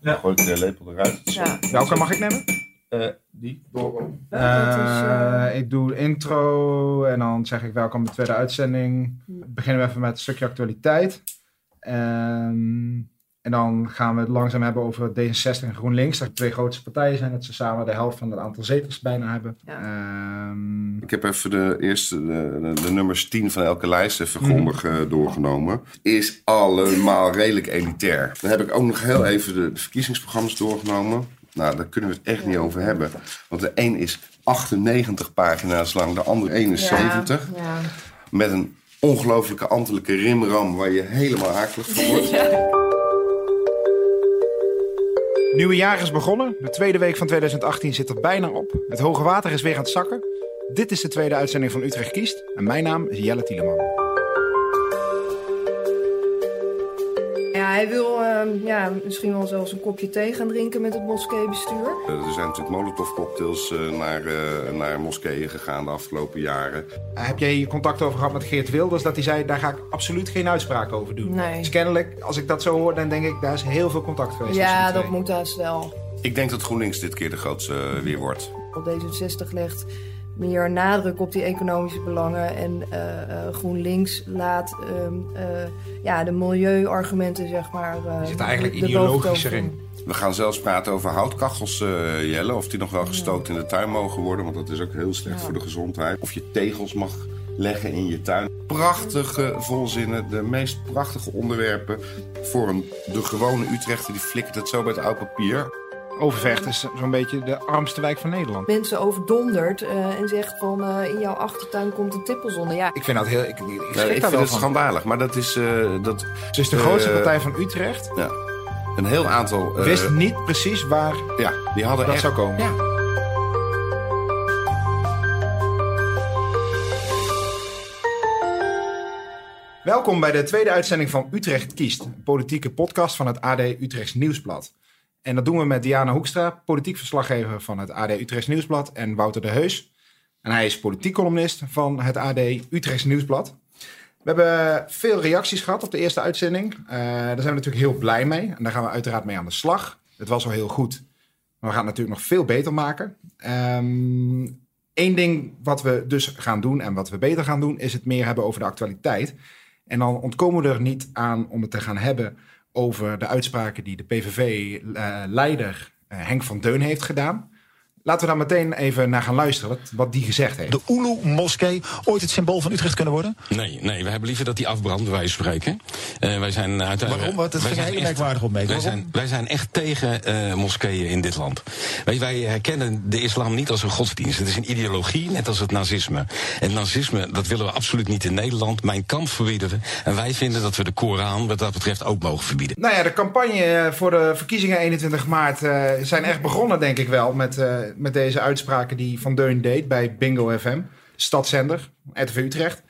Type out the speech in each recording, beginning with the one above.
Dan gooi ik de lepel eruit. Ja. Welke mag ik nemen? Eh, die. Eh, Eh, ik doe de intro en dan zeg ik welkom bij de tweede uitzending. Beginnen we even met een stukje actualiteit. Ehm, en dan gaan we het langzaam hebben over D66 en GroenLinks. Dat twee grootste partijen zijn. Dat ze samen de helft van het aantal zetels bijna hebben. Ja. Ehm, Ik heb even de eerste, de, de, de nummers 10 van elke lijst even Mhm. grondig eh, doorgenomen. Is allemaal redelijk elitair. Dan heb ik ook nog heel even de, de verkiezingsprogramma's doorgenomen. Nou, daar kunnen we het echt niet over hebben. Want de een is 98 pagina's lang, de andere 71. Ja, ja. Met een ongelooflijke ambtelijke rimram waar je helemaal akelig van wordt. Nieuwe jaar is begonnen. De tweede week van 2018 zit er bijna op. Het hoge water is weer aan het zakken. Dit is de tweede uitzending van Utrecht Kiest. En mijn naam is Jelle Tieleman. Ja, wil ehm, ja, misschien wel zelfs een kopje thee gaan drinken met het moskeebestuur. Eh, Er zijn natuurlijk molotovcocktails eh, naar, eh, naar moskeeën gegaan de afgelopen jaren. Heb jij contact over gehad met Geert Wilders? Dat hij zei, daar ga ik absoluut geen uitspraak over doen. Nee. Dus kennelijk, als ik dat zo hoor, dan denk ik, daar is heel veel contact geweest. tussen Ja, dat moet haast wel. Ik denk dat GroenLinks dit keer de grootste eh, weer wordt. D66 legt meer nadruk op die economische belangen. En eh, eh, GroenLinks laat ehm, eh, ja, de milieuargumenten, zeg maar. eh, Die zit eigenlijk de- de ideologischer in. We gaan zelfs praten over houtkachels, eh, Jelle. Of die nog wel gestookt in de tuin mogen worden. Want dat is ook heel slecht Ja. voor de gezondheid. Of je tegels mag leggen in je tuin. Prachtige volzinnen. De meest prachtige onderwerpen. Voor een, de gewone Utrechter. Die flikkert het zo bij het oud papier. Overvecht is zo'n beetje de armste wijk van Nederland. Mensen overdondert eh, en zegt van eh, in jouw achtertuin komt een tippelzonde. Ja, Ik vind dat heel... Ik, ik, ik vind schandalig. Maar dat is... eh, dat, Het is de grootste partij van Utrecht. ja, een heel aantal... eh, Wist niet precies waar ja, die hadden dat echt... zou komen. Ja. Welkom bij de tweede uitzending van Utrecht Kiest, een politieke podcast van het AD Utrechts Nieuwsblad. En dat doen we met Diana Hoekstra, politiek verslaggever van het AD Utrechts Nieuwsblad, en Wouter de Heus. En hij is politiek columnist van het AD Utrechts Nieuwsblad. We hebben veel reacties gehad op de eerste uitzending. Eh, daar zijn we natuurlijk heel blij mee. En daar gaan we uiteraard mee aan de slag. Het was al heel goed, maar we gaan het natuurlijk nog veel beter maken. Eén ding wat we dus gaan doen en wat we beter gaan doen, is het meer hebben over de actualiteit. En dan ontkomen we er niet aan om het te gaan hebben over de uitspraken die de PVV-leider eh, Henk van Deun heeft gedaan. Laten we daar meteen even naar gaan luisteren, wat, wat die gezegd heeft. de Oelu-moskee ooit het symbool van Utrecht kunnen worden? Nee, nee, we hebben liever dat die afbrandt, van spreken. Eh, wij zijn uiteindelijk. Waarom? Wat? Dat wij vind ik zijn een hele echt- merkwaardige opmerking. Wij zijn, wij zijn echt tegen eh, moskeeën in dit land. Wij, wij herkennen de islam niet als een godsdienst. Het is een ideologie, net als het nazisme. En nazisme, dat willen we absoluut niet in Nederland. Mijn kamp verbieden we. En wij vinden dat we de Koran, wat dat betreft, ook mogen verbieden. Nou ja, de campagne voor de verkiezingen 21 maart eh, zijn echt begonnen, denk ik wel, met, eh, met deze uitspraken die Van Deun deed bij Bingo FM, stadszender, RTV Utrecht.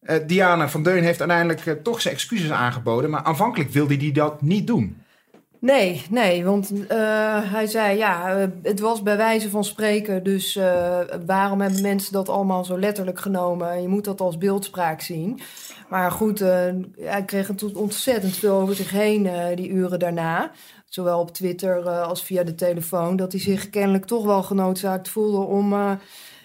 Eh, Diana Van Deun heeft uiteindelijk eh, toch zijn excuses aangeboden, maar aanvankelijk wilde hij dat niet doen. Nee, nee, want eh, hij zei ja, het was bij wijze van spreken, dus waarom hebben mensen dat allemaal zo letterlijk genomen? Je moet dat als beeldspraak zien. Maar goed, hij kreeg het ontzettend veel over zich heen die uren daarna. Zowel op Twitter eh, als via de telefoon. Dat hij zich kennelijk toch wel genoodzaakt voelde om, eh,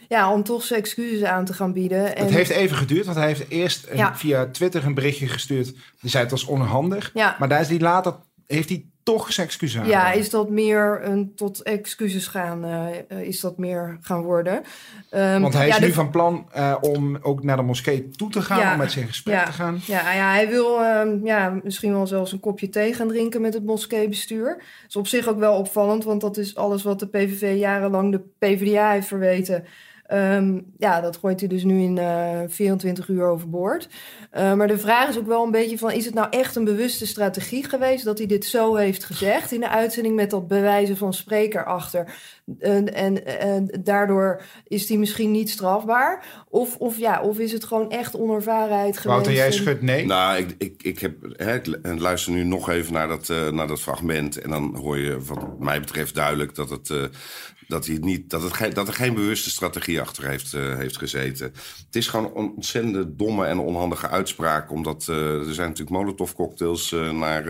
ja, om toch zijn excuses aan te gaan bieden. En, Het heeft even geduurd, want hij heeft eerst een- Ja. via Twitter een berichtje gestuurd. Die zei het was onhandig. Ja. Maar daar is hij later, heeft hij toch zijn excuses Ja, aangeboden. is dat meer een tot excuses gaan, eh, is dat meer gaan worden. Ehm, Want hij is ja, nu de- van plan eh, om ook naar de moskee toe te gaan, Ja. om met zijn gesprek Ja. te gaan. Ja, ja hij wil ehm, ja, misschien wel zelfs een kopje thee gaan drinken met het moskeebestuur. Dat is op zich ook wel opvallend, want dat is alles wat de PVV jarenlang de PvdA heeft verweten. Ehm, ja, dat gooit hij dus nu in eh 24 uur overboord. Eh, maar de vraag is ook wel een beetje van... is het nou echt een bewuste strategie geweest... dat hij dit zo heeft gezegd in de uitzending... met dat bewijzen van spreker achter? En, en, en daardoor is hij misschien niet strafbaar? Of, of, ja, of is het gewoon echt onervarenheid geweest? Wouter, jij schudt nee. Nou, ik, ik, ik, heb, hè, ik luister nu nog even naar dat, eh, naar dat fragment. En dan hoor je, wat mij betreft, duidelijk dat, het, eh, dat, hij niet, dat, het dat er geen bewuste strategie achter heeft, eh, heeft gezeten. Het is gewoon een ontzettende domme en onhandige uitspraak. Omdat eh, er zijn natuurlijk molotovcocktails uh, naar,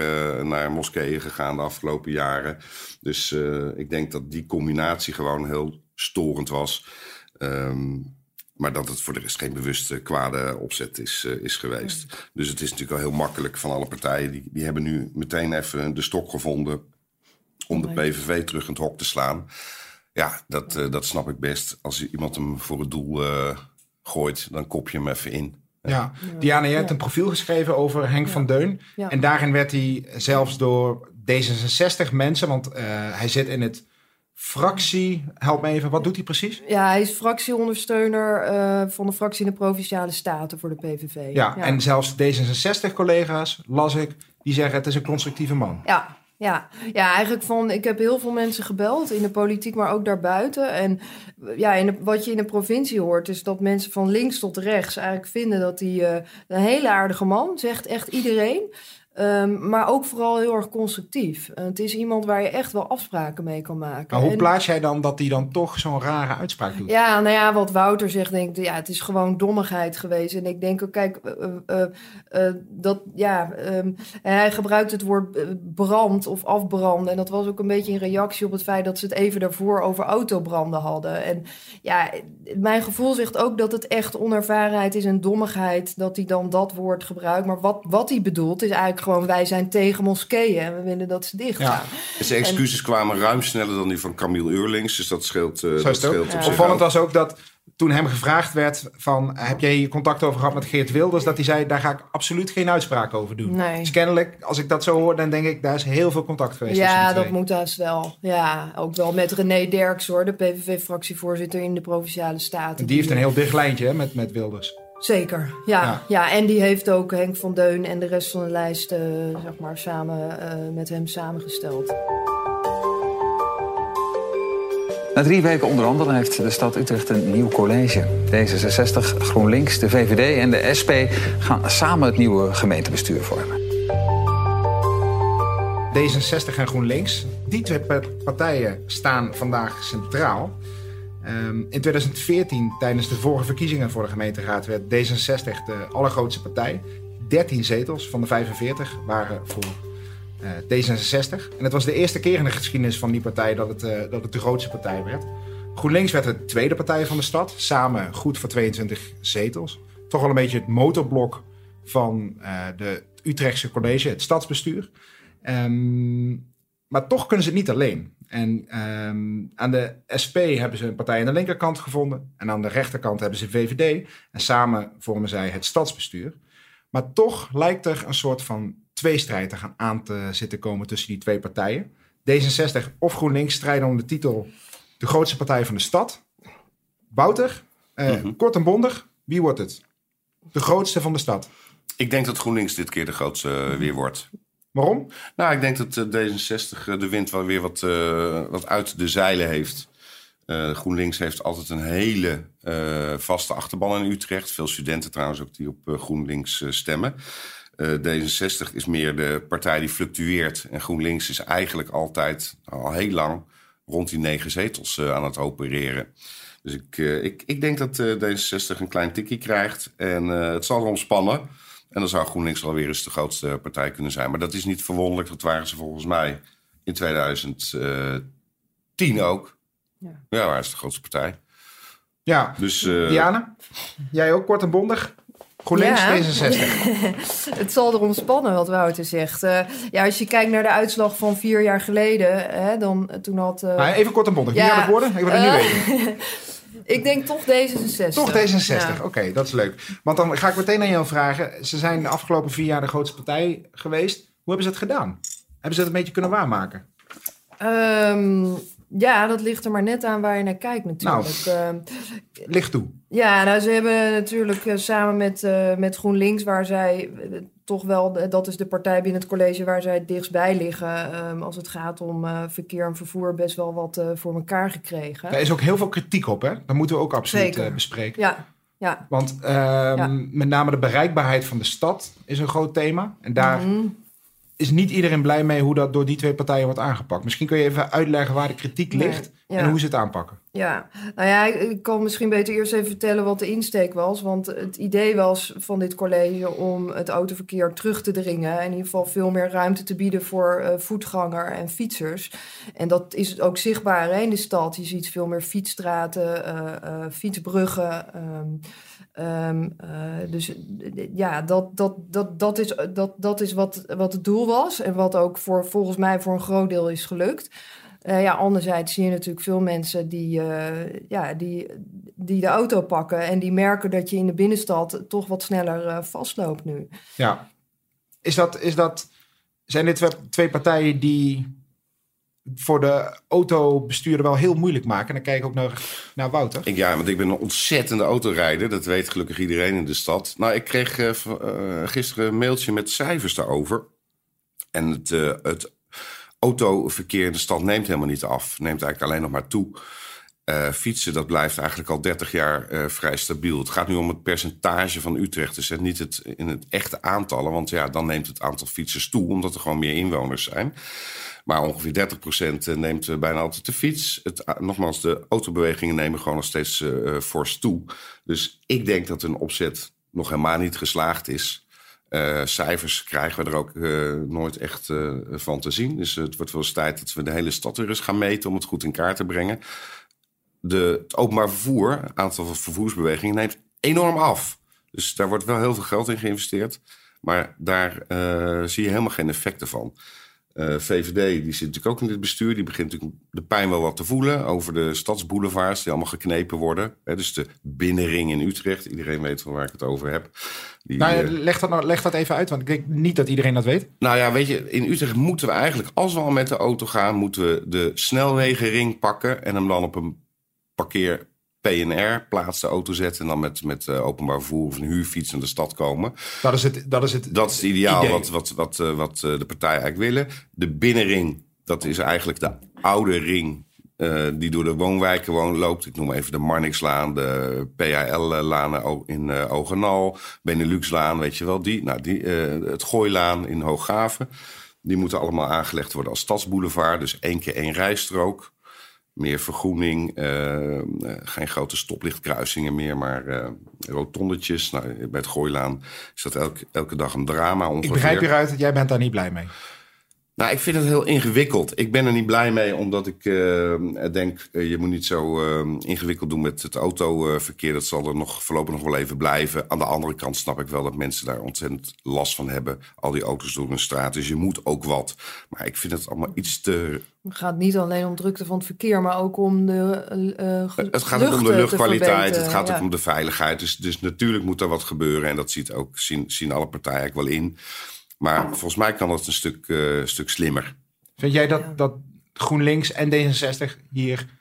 naar moskeeën gegaan de afgelopen jaren. Dus ik denk dat die combinatie gewoon heel storend was. Ehm, maar dat het voor de rest geen bewuste kwade opzet is, is geweest. Dus het is natuurlijk al heel makkelijk van alle partijen. Die, die hebben nu meteen even de stok gevonden om de PVV terug in het hok te slaan. Ja, dat, uh, dat snap ik best. Als iemand hem voor het doel uh, gooit, dan kop je hem even in. Ja, Diana, je hebt een profiel geschreven over Henk van Deun. En daarin werd hij zelfs door D66 mensen, want uh, hij zit in het fractie. Help me even, wat doet hij precies? Ja, hij is fractieondersteuner uh, van de fractie in de Provinciale Staten voor de PVV. Ja, ja. en zelfs D66-collega's, las ik, die zeggen het is een constructieve man. Ja, ja, ja, eigenlijk van, ik heb heel veel mensen gebeld in de politiek, maar ook daarbuiten. En ja, in wat je in de provincie hoort, is dat mensen van links tot rechts eigenlijk vinden dat hij uh, een hele aardige man, zegt echt iedereen. Um, maar ook vooral heel erg constructief. Uh, het is iemand waar je echt wel afspraken mee kan maken. Maar hoe en, plaats jij dan dat hij dan toch zo'n rare uitspraak doet? Ja, nou ja, wat Wouter zegt, denk ik, ja, het is gewoon dommigheid geweest. En ik denk ook, kijk, uh, uh, dat, ja, um, hij gebruikt het woord brand of afbranden. En dat was ook een beetje in reactie op het feit dat ze het even daarvoor over autobranden hadden. En ja, mijn gevoel zegt ook dat het echt onervarenheid is en dommigheid dat hij dan dat woord gebruikt. Maar wat, wat hij bedoelt is eigenlijk gewoon wij zijn tegen moskeeën en we willen dat ze dicht gaan. Ja. Zijn excuses en, kwamen ruim sneller dan die van Camille Eurlings, dus dat scheelt. Uh, dat scheelt ja. Opvallend was ook dat toen hem gevraagd werd van heb jij hier contact over gehad met Geert Wilders, dat hij zei daar ga ik absoluut geen uitspraak over doen. Nee. Dus kennelijk, als ik dat zo hoor, dan denk ik daar is heel veel contact geweest. Ja, dat moet dus wel. Ja, ook wel met René Derks hoor, de PVV-fractievoorzitter in de Provinciale Staten. Die, die heeft een heel dicht lijntje hè, met, met Wilders. Zeker, ja, ja. ja. En die heeft ook Henk van Deun en de rest van de lijst uh, zeg maar, samen, uh, met hem samengesteld. Na drie weken onderhandelen heeft de stad Utrecht een nieuw college. D66, GroenLinks, de VVD en de SP gaan samen het nieuwe gemeentebestuur vormen. D66 en GroenLinks, die twee partijen staan vandaag centraal. Um, in 2014, tijdens de vorige verkiezingen voor de gemeenteraad, werd D66 de allergrootste partij. 13 zetels van de 45 waren voor uh, D66. En het was de eerste keer in de geschiedenis van die partij dat het, uh, dat het de grootste partij werd. GroenLinks werd de tweede partij van de stad, samen goed voor 22 zetels. Toch wel een beetje het motorblok van uh, de Utrechtse college, het stadsbestuur. Um, maar toch kunnen ze het niet alleen. En um, aan de SP hebben ze een partij aan de linkerkant gevonden. En aan de rechterkant hebben ze VVD. En samen vormen zij het stadsbestuur. Maar toch lijkt er een soort van tweestrijd te gaan aan te zitten komen tussen die twee partijen. D66 of GroenLinks strijden om de titel de grootste partij van de stad. Wouter, uh, mm -hmm. kort en bondig, wie wordt het? De grootste van de stad? Ik denk dat GroenLinks dit keer de grootste uh, weer wordt. Waarom? Nou, ik denk dat D66 de wind wel weer wat, uh, wat uit de zeilen heeft. GroenLinks heeft altijd een hele vaste achterban in Utrecht. Veel studenten trouwens ook die op GroenLinks stemmen. D66 is meer de partij die fluctueert. En GroenLinks is eigenlijk altijd al heel lang rond die negen zetels aan het opereren. Dus ik, ik, ik denk dat D66 een klein tikkie krijgt. En het zal erom spannen. En dan zou GroenLinks alweer eens de grootste partij kunnen zijn. Maar dat is niet verwonderlijk. Dat waren ze volgens mij in 2010 ook. Ja, ja waar is de grootste partij? Ja, dus, uh, Diana, jij ook kort en bondig? GroenLinks, ja. D66. het zal erom spannen wat Wouter zegt. Uh, ja, als je kijkt naar de uitslag van vier jaar geleden, hè, dan toen had... Uh... Maar even kort en bondig. Wie ja, gaat het worden? Ik wil het nu weten. Ik denk toch D66. Toch D66, ja. oké, okay, dat is leuk. Want dan ga ik meteen aan jou vragen. Ze zijn de afgelopen vier jaar de grootste partij geweest. Hoe hebben ze het gedaan? Hebben ze het een beetje kunnen waarmaken? Um, ja, dat ligt er maar net aan waar je naar kijkt natuurlijk. Nou, uh, licht toe. Ja, nou, ze hebben natuurlijk uh, samen met, uh, met GroenLinks, waar zij toch wel, dat is de partij binnen het college waar zij het dichtstbij liggen. Um, als het gaat om uh, verkeer en vervoer, best wel wat uh, voor elkaar gekregen. Daar is ook heel veel kritiek op, hè? Dat moeten we ook absoluut uh, bespreken. Ja. Ja. Want ja. met name de bereikbaarheid van de stad is een groot thema. En daar mm -hmm. Is niet iedereen blij mee hoe dat door die twee partijen wordt aangepakt. Misschien kun je even uitleggen waar de kritiek ligt. Nee. Ja. En hoe ze het aanpakken. Ja, nou ja, ik- kan misschien beter eerst even vertellen wat de insteek was. Want het idee was van dit college om het autoverkeer terug te dringen. En in ieder geval veel meer ruimte te bieden voor eh, voetganger en fietsers. En dat is ook zichtbaar hè, in de stad. Je ziet veel meer fietsstraten, eh, eh, fietsbruggen. ehm, ehm, eh, dus ja, dat, dat, dat, dat is, dat, dat is wat, wat het doel was. En wat ook voor, volgens mij voor een groot deel is gelukt. Eh, ja, anderzijds zie je natuurlijk veel mensen die, eh, ja, die, die de auto pakken en die merken dat je in de binnenstad toch wat sneller vastloopt nu. Ja. Is dat, is dat, zijn dit twee partijen die voor de autobestuurder wel heel moeilijk maken? En dan kijk ik ook naar, Wouter. Ik, ja, want ik ben een ontzettende autorijder. Dat weet gelukkig iedereen in de stad. Nou, ik kreeg eh, eh, gisteren een mailtje met cijfers daarover. En het, eh, het autoverkeer in de stad neemt helemaal niet af. Neemt eigenlijk alleen nog maar toe. Fietsen, dat blijft eigenlijk al 30 jaar vrij stabiel. Het gaat nu om het percentage van Utrecht. Dus niet het, in het echte aantallen. Want ja, dan neemt het aantal fietsers toe, omdat er gewoon meer inwoners zijn. Maar ongeveer 30% neemt eh, bijna altijd de fiets. Het, a- nogmaals, de autobewegingen nemen gewoon nog steeds eh, eh, fors toe. Dus ik denk dat een opzet nog helemaal niet geslaagd is. Eh, cijfers krijgen we er ook eh, nooit echt eh, van te zien. Dus het wordt wel eens tijd dat we de hele stad weer eens gaan meten om het goed in kaart te brengen. De, het openbaar vervoer, het aantal vervoersbewegingen, neemt enorm af. Dus daar wordt wel heel veel geld in geïnvesteerd. Maar daar eh, zie je helemaal geen effecten van. Eh, VVD, die zit natuurlijk ook in dit bestuur. Die begint natuurlijk de pijn wel wat te voelen over de stadsboulevards die allemaal geknepen worden. Hè, dus de binnenring in Utrecht. Iedereen weet wel waar ik het over heb. Die, Nou, eh, leg, dat nou, leg dat even uit, want ik denk niet dat iedereen dat weet. nou ja, weet je, in Utrecht moeten we eigenlijk, als we al met de auto gaan, moeten we de snelwegenring pakken en hem dan op een parkeer PNR plaats de auto zetten en dan met, met eh, openbaar vervoer of een huurfiets naar de stad komen. Dat is het, dat is het Dat is het ideaal idee. wat, wat, wat, eh, wat eh, de partijen eigenlijk willen. De binnenring, dat is eigenlijk de oude ring die door de woonwijken gewoon loopt. Ik noem even de Marnixlaan, de PHL-laan in eh Ogenal, Beneluxlaan, weet je wel. Die, nou, die, het Gooilaan in Hooghaven. Die moeten allemaal aangelegd worden als stadsboulevard. Dus één keer één rijstrook. Meer vergroening, eh, eh, geen grote stoplichtkruisingen meer, maar eh, rotondetjes. Nou, bij het Gooilaan is dat elke, elke dag een drama ongeveer. Ik begrijp hieruit dat jij bent daar niet blij mee. Nou, ik vind het heel ingewikkeld. Ik ben er niet blij mee, omdat ik eh, denk... eh, je moet niet zo eh, ingewikkeld doen met het autoverkeer. Dat zal er nog voorlopig nog wel even blijven. Aan de andere kant snap ik wel dat mensen daar ontzettend last van hebben. Al die auto's door hun straat, dus je moet ook wat. Maar ik vind het allemaal iets te... Het gaat niet alleen om drukte van het verkeer, maar ook om de Het gaat ook om de te luchtkwaliteit, het gaat ja. ook om de veiligheid. Dus, dus natuurlijk moet er wat gebeuren. En dat ziet ook, zien, zien alle partijen eigenlijk wel in. Maar volgens mij kan het een stuk, eh, stuk slimmer. Vind jij dat, dat GroenLinks en D66 hier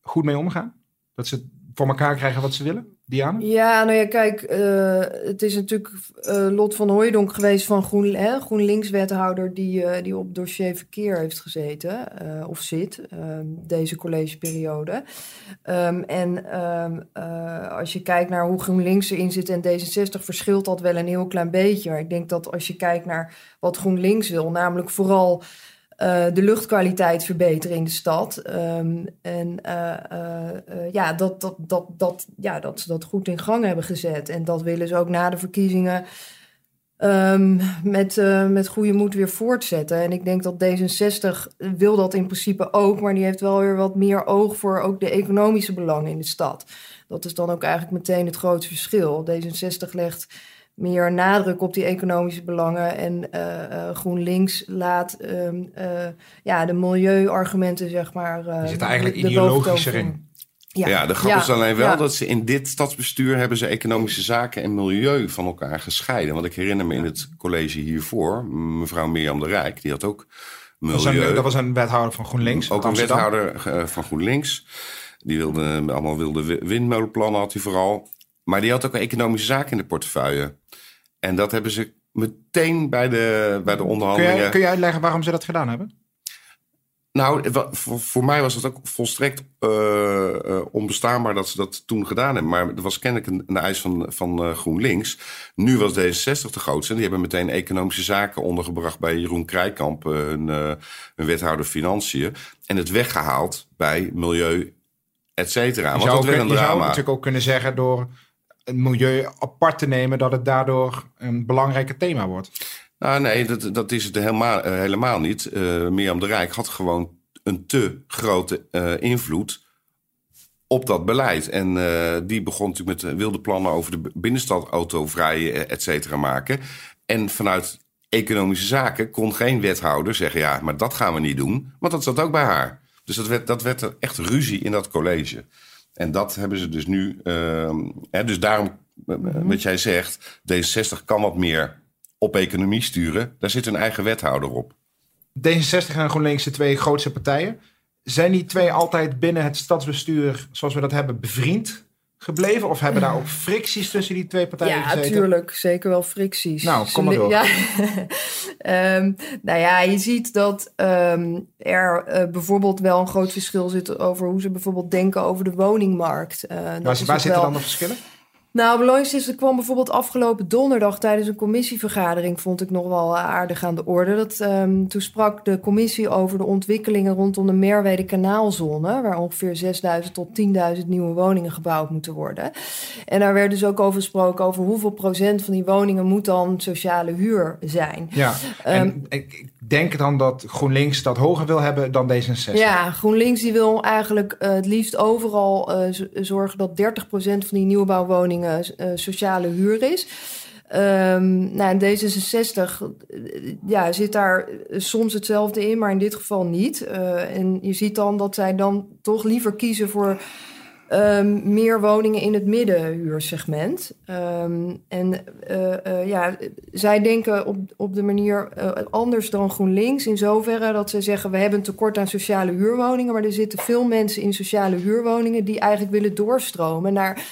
goed mee omgaan? Dat ze voor elkaar krijgen wat ze willen? Diana? Ja, nou ja, kijk, eh, het is natuurlijk eh, Lot van Hooijdonk geweest van Groen, hè, GroenLinks-wethouder die, eh, die op dossier verkeer heeft gezeten, of zit, ehm, deze collegeperiode. Ehm, en ehm, eh, als je kijkt naar hoe GroenLinks erin zit en D66, verschilt dat wel een heel klein beetje. Maar ik denk dat als je kijkt naar wat GroenLinks wil, namelijk vooral eh, de luchtkwaliteit verbeteren in de stad. Ehm, en eh, eh, ja, dat, dat, dat, dat, ja, dat ze dat goed in gang hebben gezet. En dat willen ze ook na de verkiezingen ehm, met, met goede moed weer voortzetten. En ik denk dat D66 wil dat in principe ook, maar die heeft wel weer wat meer oog voor ook de economische belangen in de stad. Dat is dan ook eigenlijk meteen het grote verschil. D66 legt meer nadruk op die economische belangen. En eh, eh, GroenLinks laat ehm, eh, ja, de milieuargumenten, zeg maar. eh, Die zitten eigenlijk de- de ideologischer in. Ja, de grap is alleen wel ja. dat ze in dit stadsbestuur hebben ze economische zaken en milieu van elkaar gescheiden. Want ik herinner me in het college hiervoor, mevrouw Mirjam de Rijk, die had ook Dat was, milieu. een, dat was een wethouder van GroenLinks. ook een wethouder van GroenLinks. Die wilde allemaal wilde wi- windmolenplannen had hij vooral. Maar die had ook economische zaken in de portefeuille. En dat hebben ze meteen bij de, bij de Kun onderhandelingen. je, kun je uitleggen waarom ze dat gedaan hebben? Nou, voor, voor mij was het ook volstrekt eh, eh, onbestaanbaar dat ze dat toen gedaan hebben. Maar er was kennelijk een, een eis van, van eh, GroenLinks. Nu was D66 de grootste. En die hebben meteen economische zaken ondergebracht bij Jeroen Krijkamp, hun, hun wethouder Financiën. En het weggehaald bij Milieu, et cetera. Je Want dat werd je zou natuurlijk ook kunnen zeggen door het milieu apart te nemen... dat het daardoor een belangrijker thema wordt. Nou, nee, dat, dat is het helemaal, eh, helemaal niet. Eh Mirjam de Rijk had gewoon een te grote eh, invloed op dat beleid. En die begon natuurlijk met wilde plannen over de binnenstad autovrij, et cetera, maken. En vanuit economische zaken kon geen wethouder zeggen... ja, maar dat gaan we niet doen, want dat zat ook bij haar. Dus dat werd, dat werd er echt ruzie in dat college. En dat hebben ze dus nu... ehm, hè, dus daarom, eh, wat jij zegt, D66 kan wat meer op economie sturen. Daar zit een eigen wethouder op. D66 en GroenLinks, de twee grootste partijen. Zijn die twee altijd binnen het stadsbestuur, zoals we dat hebben, bevriend gebleven? Of hebben daar ook fricties tussen die twee partijen Ja, gezeten? natuurlijk. Zeker wel fricties. Nou, kom maar door. Ja. Ehm, nou ja, je ziet dat ehm, er eh, bijvoorbeeld wel een groot verschil zit over hoe ze bijvoorbeeld denken over de woningmarkt. Eh, dat Waar, is waar ook zitten wel- dan de verschillen? Nou, belangrijkste is, er kwam bijvoorbeeld afgelopen donderdag tijdens een commissievergadering, vond ik nog wel aardig aan de orde. Dat, ehm, toen sprak de commissie over de ontwikkelingen rondom de Merwede kanaalzone, waar ongeveer 6.000 tot 10.000 nieuwe woningen gebouwd moeten worden. En daar werd dus ook over gesproken over hoeveel procent van die woningen moet dan sociale huur zijn. Ja, en ik denk dan dat GroenLinks dat hoger wil hebben dan D66. Ja, GroenLinks die wil eigenlijk eh, het liefst overal eh, zorgen dat 30% van die nieuwbouwwoningen eh, sociale huur is. Ehm nou, en D66 eh, ja, zit daar soms hetzelfde in, maar in dit geval niet. En je ziet dan dat zij dan toch liever kiezen voor ehm, meer woningen in het middenhuursegment. Ehm, en eh, eh, ja, zij denken op, op de manier eh, anders dan GroenLinks. In zoverre dat ze zeggen: we hebben een tekort aan sociale huurwoningen. Maar er zitten veel mensen in sociale huurwoningen die eigenlijk willen doorstromen naar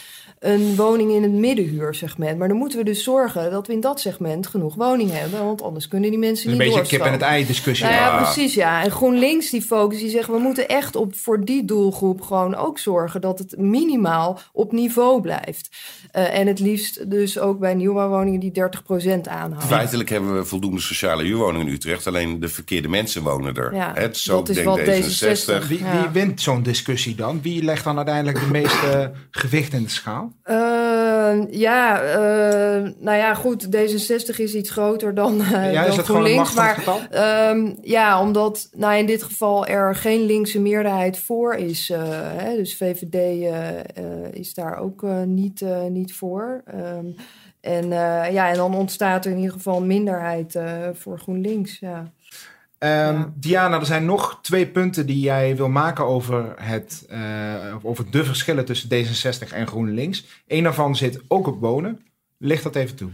een woning in het middenhuursegment. Maar dan moeten we dus zorgen dat we in dat segment genoeg woningen hebben. Want anders kunnen die mensen Dus een niet beetje kip en doorstromen. het ei discussie. Nou ja, Ja. precies ja. En GroenLinks die focus, die zeggen we moeten echt op voor die doelgroep gewoon ook zorgen dat het minimaal op niveau blijft. Eh, en het liefst dus ook bij nieuwbouwwoningen die 30% aanhouden. Feitelijk hebben we voldoende sociale huurwoningen in Utrecht. Alleen de verkeerde mensen wonen er. Ja, Het zo dat is denkt wat D66. D66 Wie, Ja. wie wint zo'n discussie dan? Wie legt dan uiteindelijk de meeste gewicht in de schaal? Eh, ja, eh, nou ja, goed. D66 is iets groter dan, eh Ja, is dan dat gewoon een GroenLinks. Maar? Ehm, ja, omdat nou, in dit geval er geen linkse meerderheid voor is. eh, hè, dus VVD eh, is daar ook niet, niet voor. Ehm, en, ja, en dan ontstaat er in ieder geval een minderheid voor GroenLinks. Ja. Ehm. Diana, er zijn nog twee punten die jij wil maken over, het, eh, over de verschillen tussen D66 en GroenLinks. Eén daarvan zit ook op wonen. Licht dat even toe.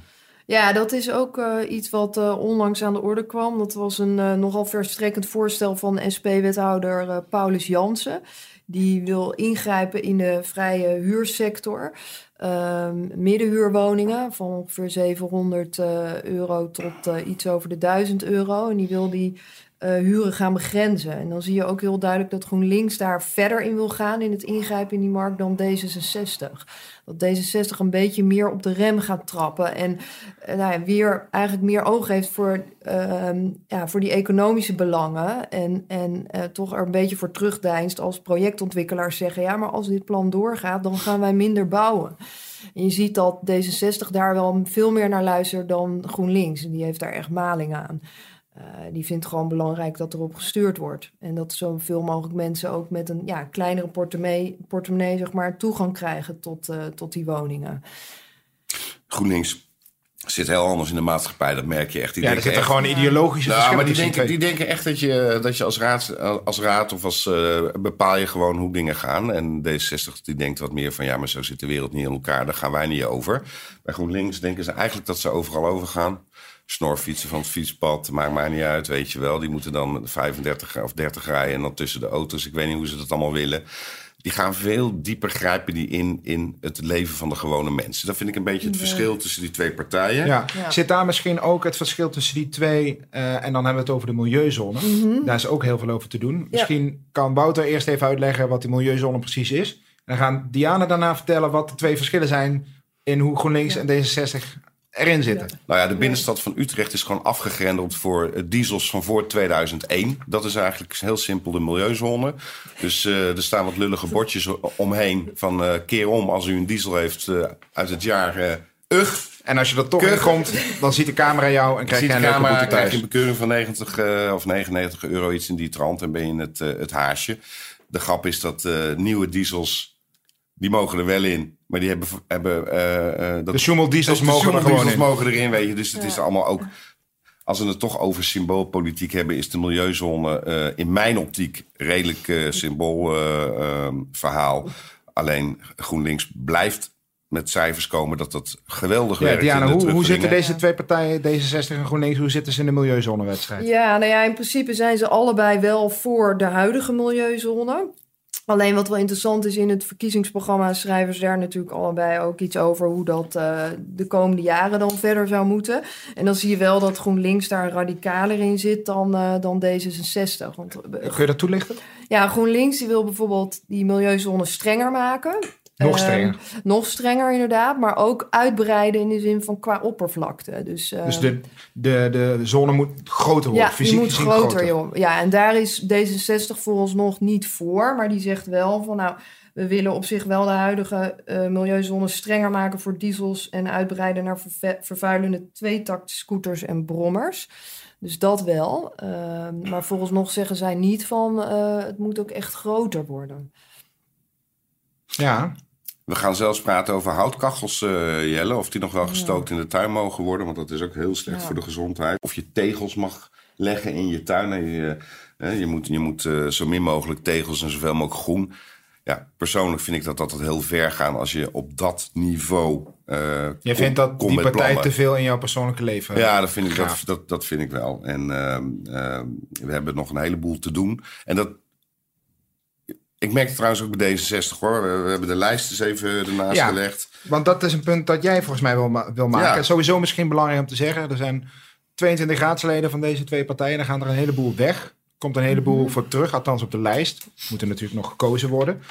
Ja, dat is ook eh, iets wat eh, onlangs aan de orde kwam. Dat was een eh, nogal verstrekkend voorstel van SP-wethouder Paulus Jansen. Die wil ingrijpen in de vrije huursector. Ehm, middenhuurwoningen van ongeveer 700 eh, euro tot iets over de 1000 euro. En die wil die eh, huren gaan begrenzen. En dan zie je ook heel duidelijk dat GroenLinks daar verder in wil gaan in het ingrijpen in die markt dan D66. Dat D66 een beetje meer op de rem gaat trappen en eh, nou ja, weer eigenlijk meer oog heeft voor, ehm, ja, voor die economische belangen. En, en eh, toch er een beetje voor terugdeinst als projectontwikkelaars zeggen: ja, maar als dit plan doorgaat, dan gaan wij minder bouwen. En je ziet dat D66 daar wel veel meer naar luistert dan GroenLinks. En die heeft daar echt maling aan. Eh, die vindt gewoon belangrijk dat erop gestuurd wordt. En dat zoveel mogelijk mensen ook met een ja, kleinere portemonnee, portemonnee zeg maar, toegang krijgen tot, eh, tot die woningen. GroenLinks zit heel anders in de maatschappij. Dat merk je echt. Die Ja, er denken zitten echt- gewoon ideologische Nou, verschillen maar die denken, die die denken echt dat je, dat je als, raad, als raad of als eh, bepaal je gewoon hoe dingen gaan. En D60 die denkt wat meer van ja, maar zo zit de wereld niet in elkaar. Daar gaan wij niet over. Bij GroenLinks denken ze eigenlijk dat ze overal over gaan. Snorfietsen van het fietspad, maakt mij niet uit, weet je wel. Die moeten dan 35 of 30 rijden en dan tussen de auto's. Ik weet niet hoe ze dat allemaal willen. die gaan veel dieper grijpen die in, in het leven van de gewone mensen. Dat vind ik een beetje het verschil tussen die twee partijen. Ja. Ja. Zit daar misschien ook het verschil tussen die twee? eh, en dan hebben we het over de milieuzone. Mhm. Daar is ook heel veel over te doen. Misschien kan Wouter eerst even uitleggen wat die milieuzone precies is. En dan gaan Diana daarna vertellen wat de twee verschillen zijn in hoe GroenLinks en D66 erin zitten. Nou ja, de binnenstad van Utrecht is gewoon afgegrendeld voor eh, diesels van voor 2001. Dat is eigenlijk heel simpel de milieuzone. Dus eh, er staan wat lullige bordjes omheen van eh, keer om als u een diesel heeft uit het jaar ugh. En als je er toch in Keurig. komt, dan ziet de camera jou en krijg je de een leuke camera, boete krijg je thuis. een bekeuring van 90 eh, of 99 euro, iets in die trant. En ben je het, eh, het haasje. De grap is dat nieuwe diesels, die mogen er wel in. Maar die hebben... hebben eh, eh, dat, De Schumel-diesels de mogen er Schumel-diesels gewoon in. mogen erin, weet je. Dus het is allemaal ook... Als we het toch over symboolpolitiek hebben, is de milieuzone eh, in mijn optiek redelijk eh symboolverhaal. Alleen GroenLinks blijft met cijfers komen dat dat geweldig Ja, werkt. in Diana, hoe, hoe zitten deze twee partijen, D66 en GroenLinks, hoe zitten ze in de milieuzonewedstrijd? Ja, nou ja, in principe zijn ze allebei wel voor de huidige milieuzone. Alleen wat wel interessant is in het verkiezingsprogramma schrijven ze daar natuurlijk allebei ook iets over hoe dat eh, de komende jaren dan verder zou moeten. En dan zie je wel dat GroenLinks daar radicaler in zit dan, eh, dan D66. Want eh, Kun je dat toelichten? ja, GroenLinks die wil bijvoorbeeld die milieuzone strenger maken. Nog Ehm, strenger. nog strenger inderdaad, maar ook uitbreiden in de zin van qua oppervlakte. Dus, eh, Dus de, de, de zone moet groter worden, ja, fysiek moet gezien groter, joh. Ja, en daar is D66 vooralsnog niet voor. Maar die zegt wel van, nou, we willen op zich wel de huidige eh, milieuzone strenger maken voor diesels en uitbreiden naar verve- vervuilende tweetakt scooters en brommers. Dus dat wel. Ehm, maar vooralsnog zeggen zij niet van, eh, het moet ook echt groter worden. Ja, We gaan zelfs praten over houtkachels, eh, Jelle. Of die nog wel gestookt in de tuin mogen worden. Want dat is ook heel slecht Ja. voor de gezondheid. Of je tegels mag leggen in je tuin. En je, eh, je moet, je moet eh, zo min mogelijk tegels en zoveel mogelijk groen. Ja, persoonlijk vind ik dat dat heel ver gaan als je op dat niveau. eh jij kom- vindt dat die partij plannen. te veel in jouw persoonlijke leven Ja, dat vind ik, dat, dat, dat vind ik wel. En ehm, ehm, we hebben nog een heleboel te doen. En dat. Ik merk het trouwens ook bij D66 hoor. We, we hebben de lijst eens even ernaast Ja. gelegd. Want dat is een punt dat jij volgens mij wil, ma- wil maken. Ja. Sowieso misschien belangrijk om te zeggen. Er zijn 22 raadsleden van deze twee partijen. Dan gaan er een heleboel weg. Komt een heleboel voor terug, althans op de lijst. Moeten natuurlijk nog gekozen worden.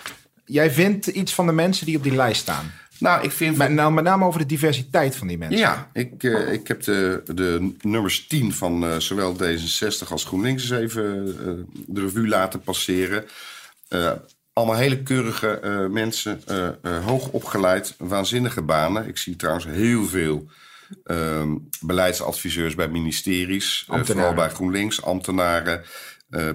Jij vindt iets van de mensen die op die lijst staan. Nou, ik vind. Met, nou, met name over de diversiteit van die mensen. Ja, ik, eh, ik heb de, de nummers 10 van eh, zowel D66 als GroenLinks eens even eh, de revue laten passeren. Eh, allemaal hele keurige eh, mensen, eh, hoog opgeleid, waanzinnige banen. Ik zie trouwens heel veel ehm, beleidsadviseurs bij ministeries, vooral bij GroenLinks, ambtenaren.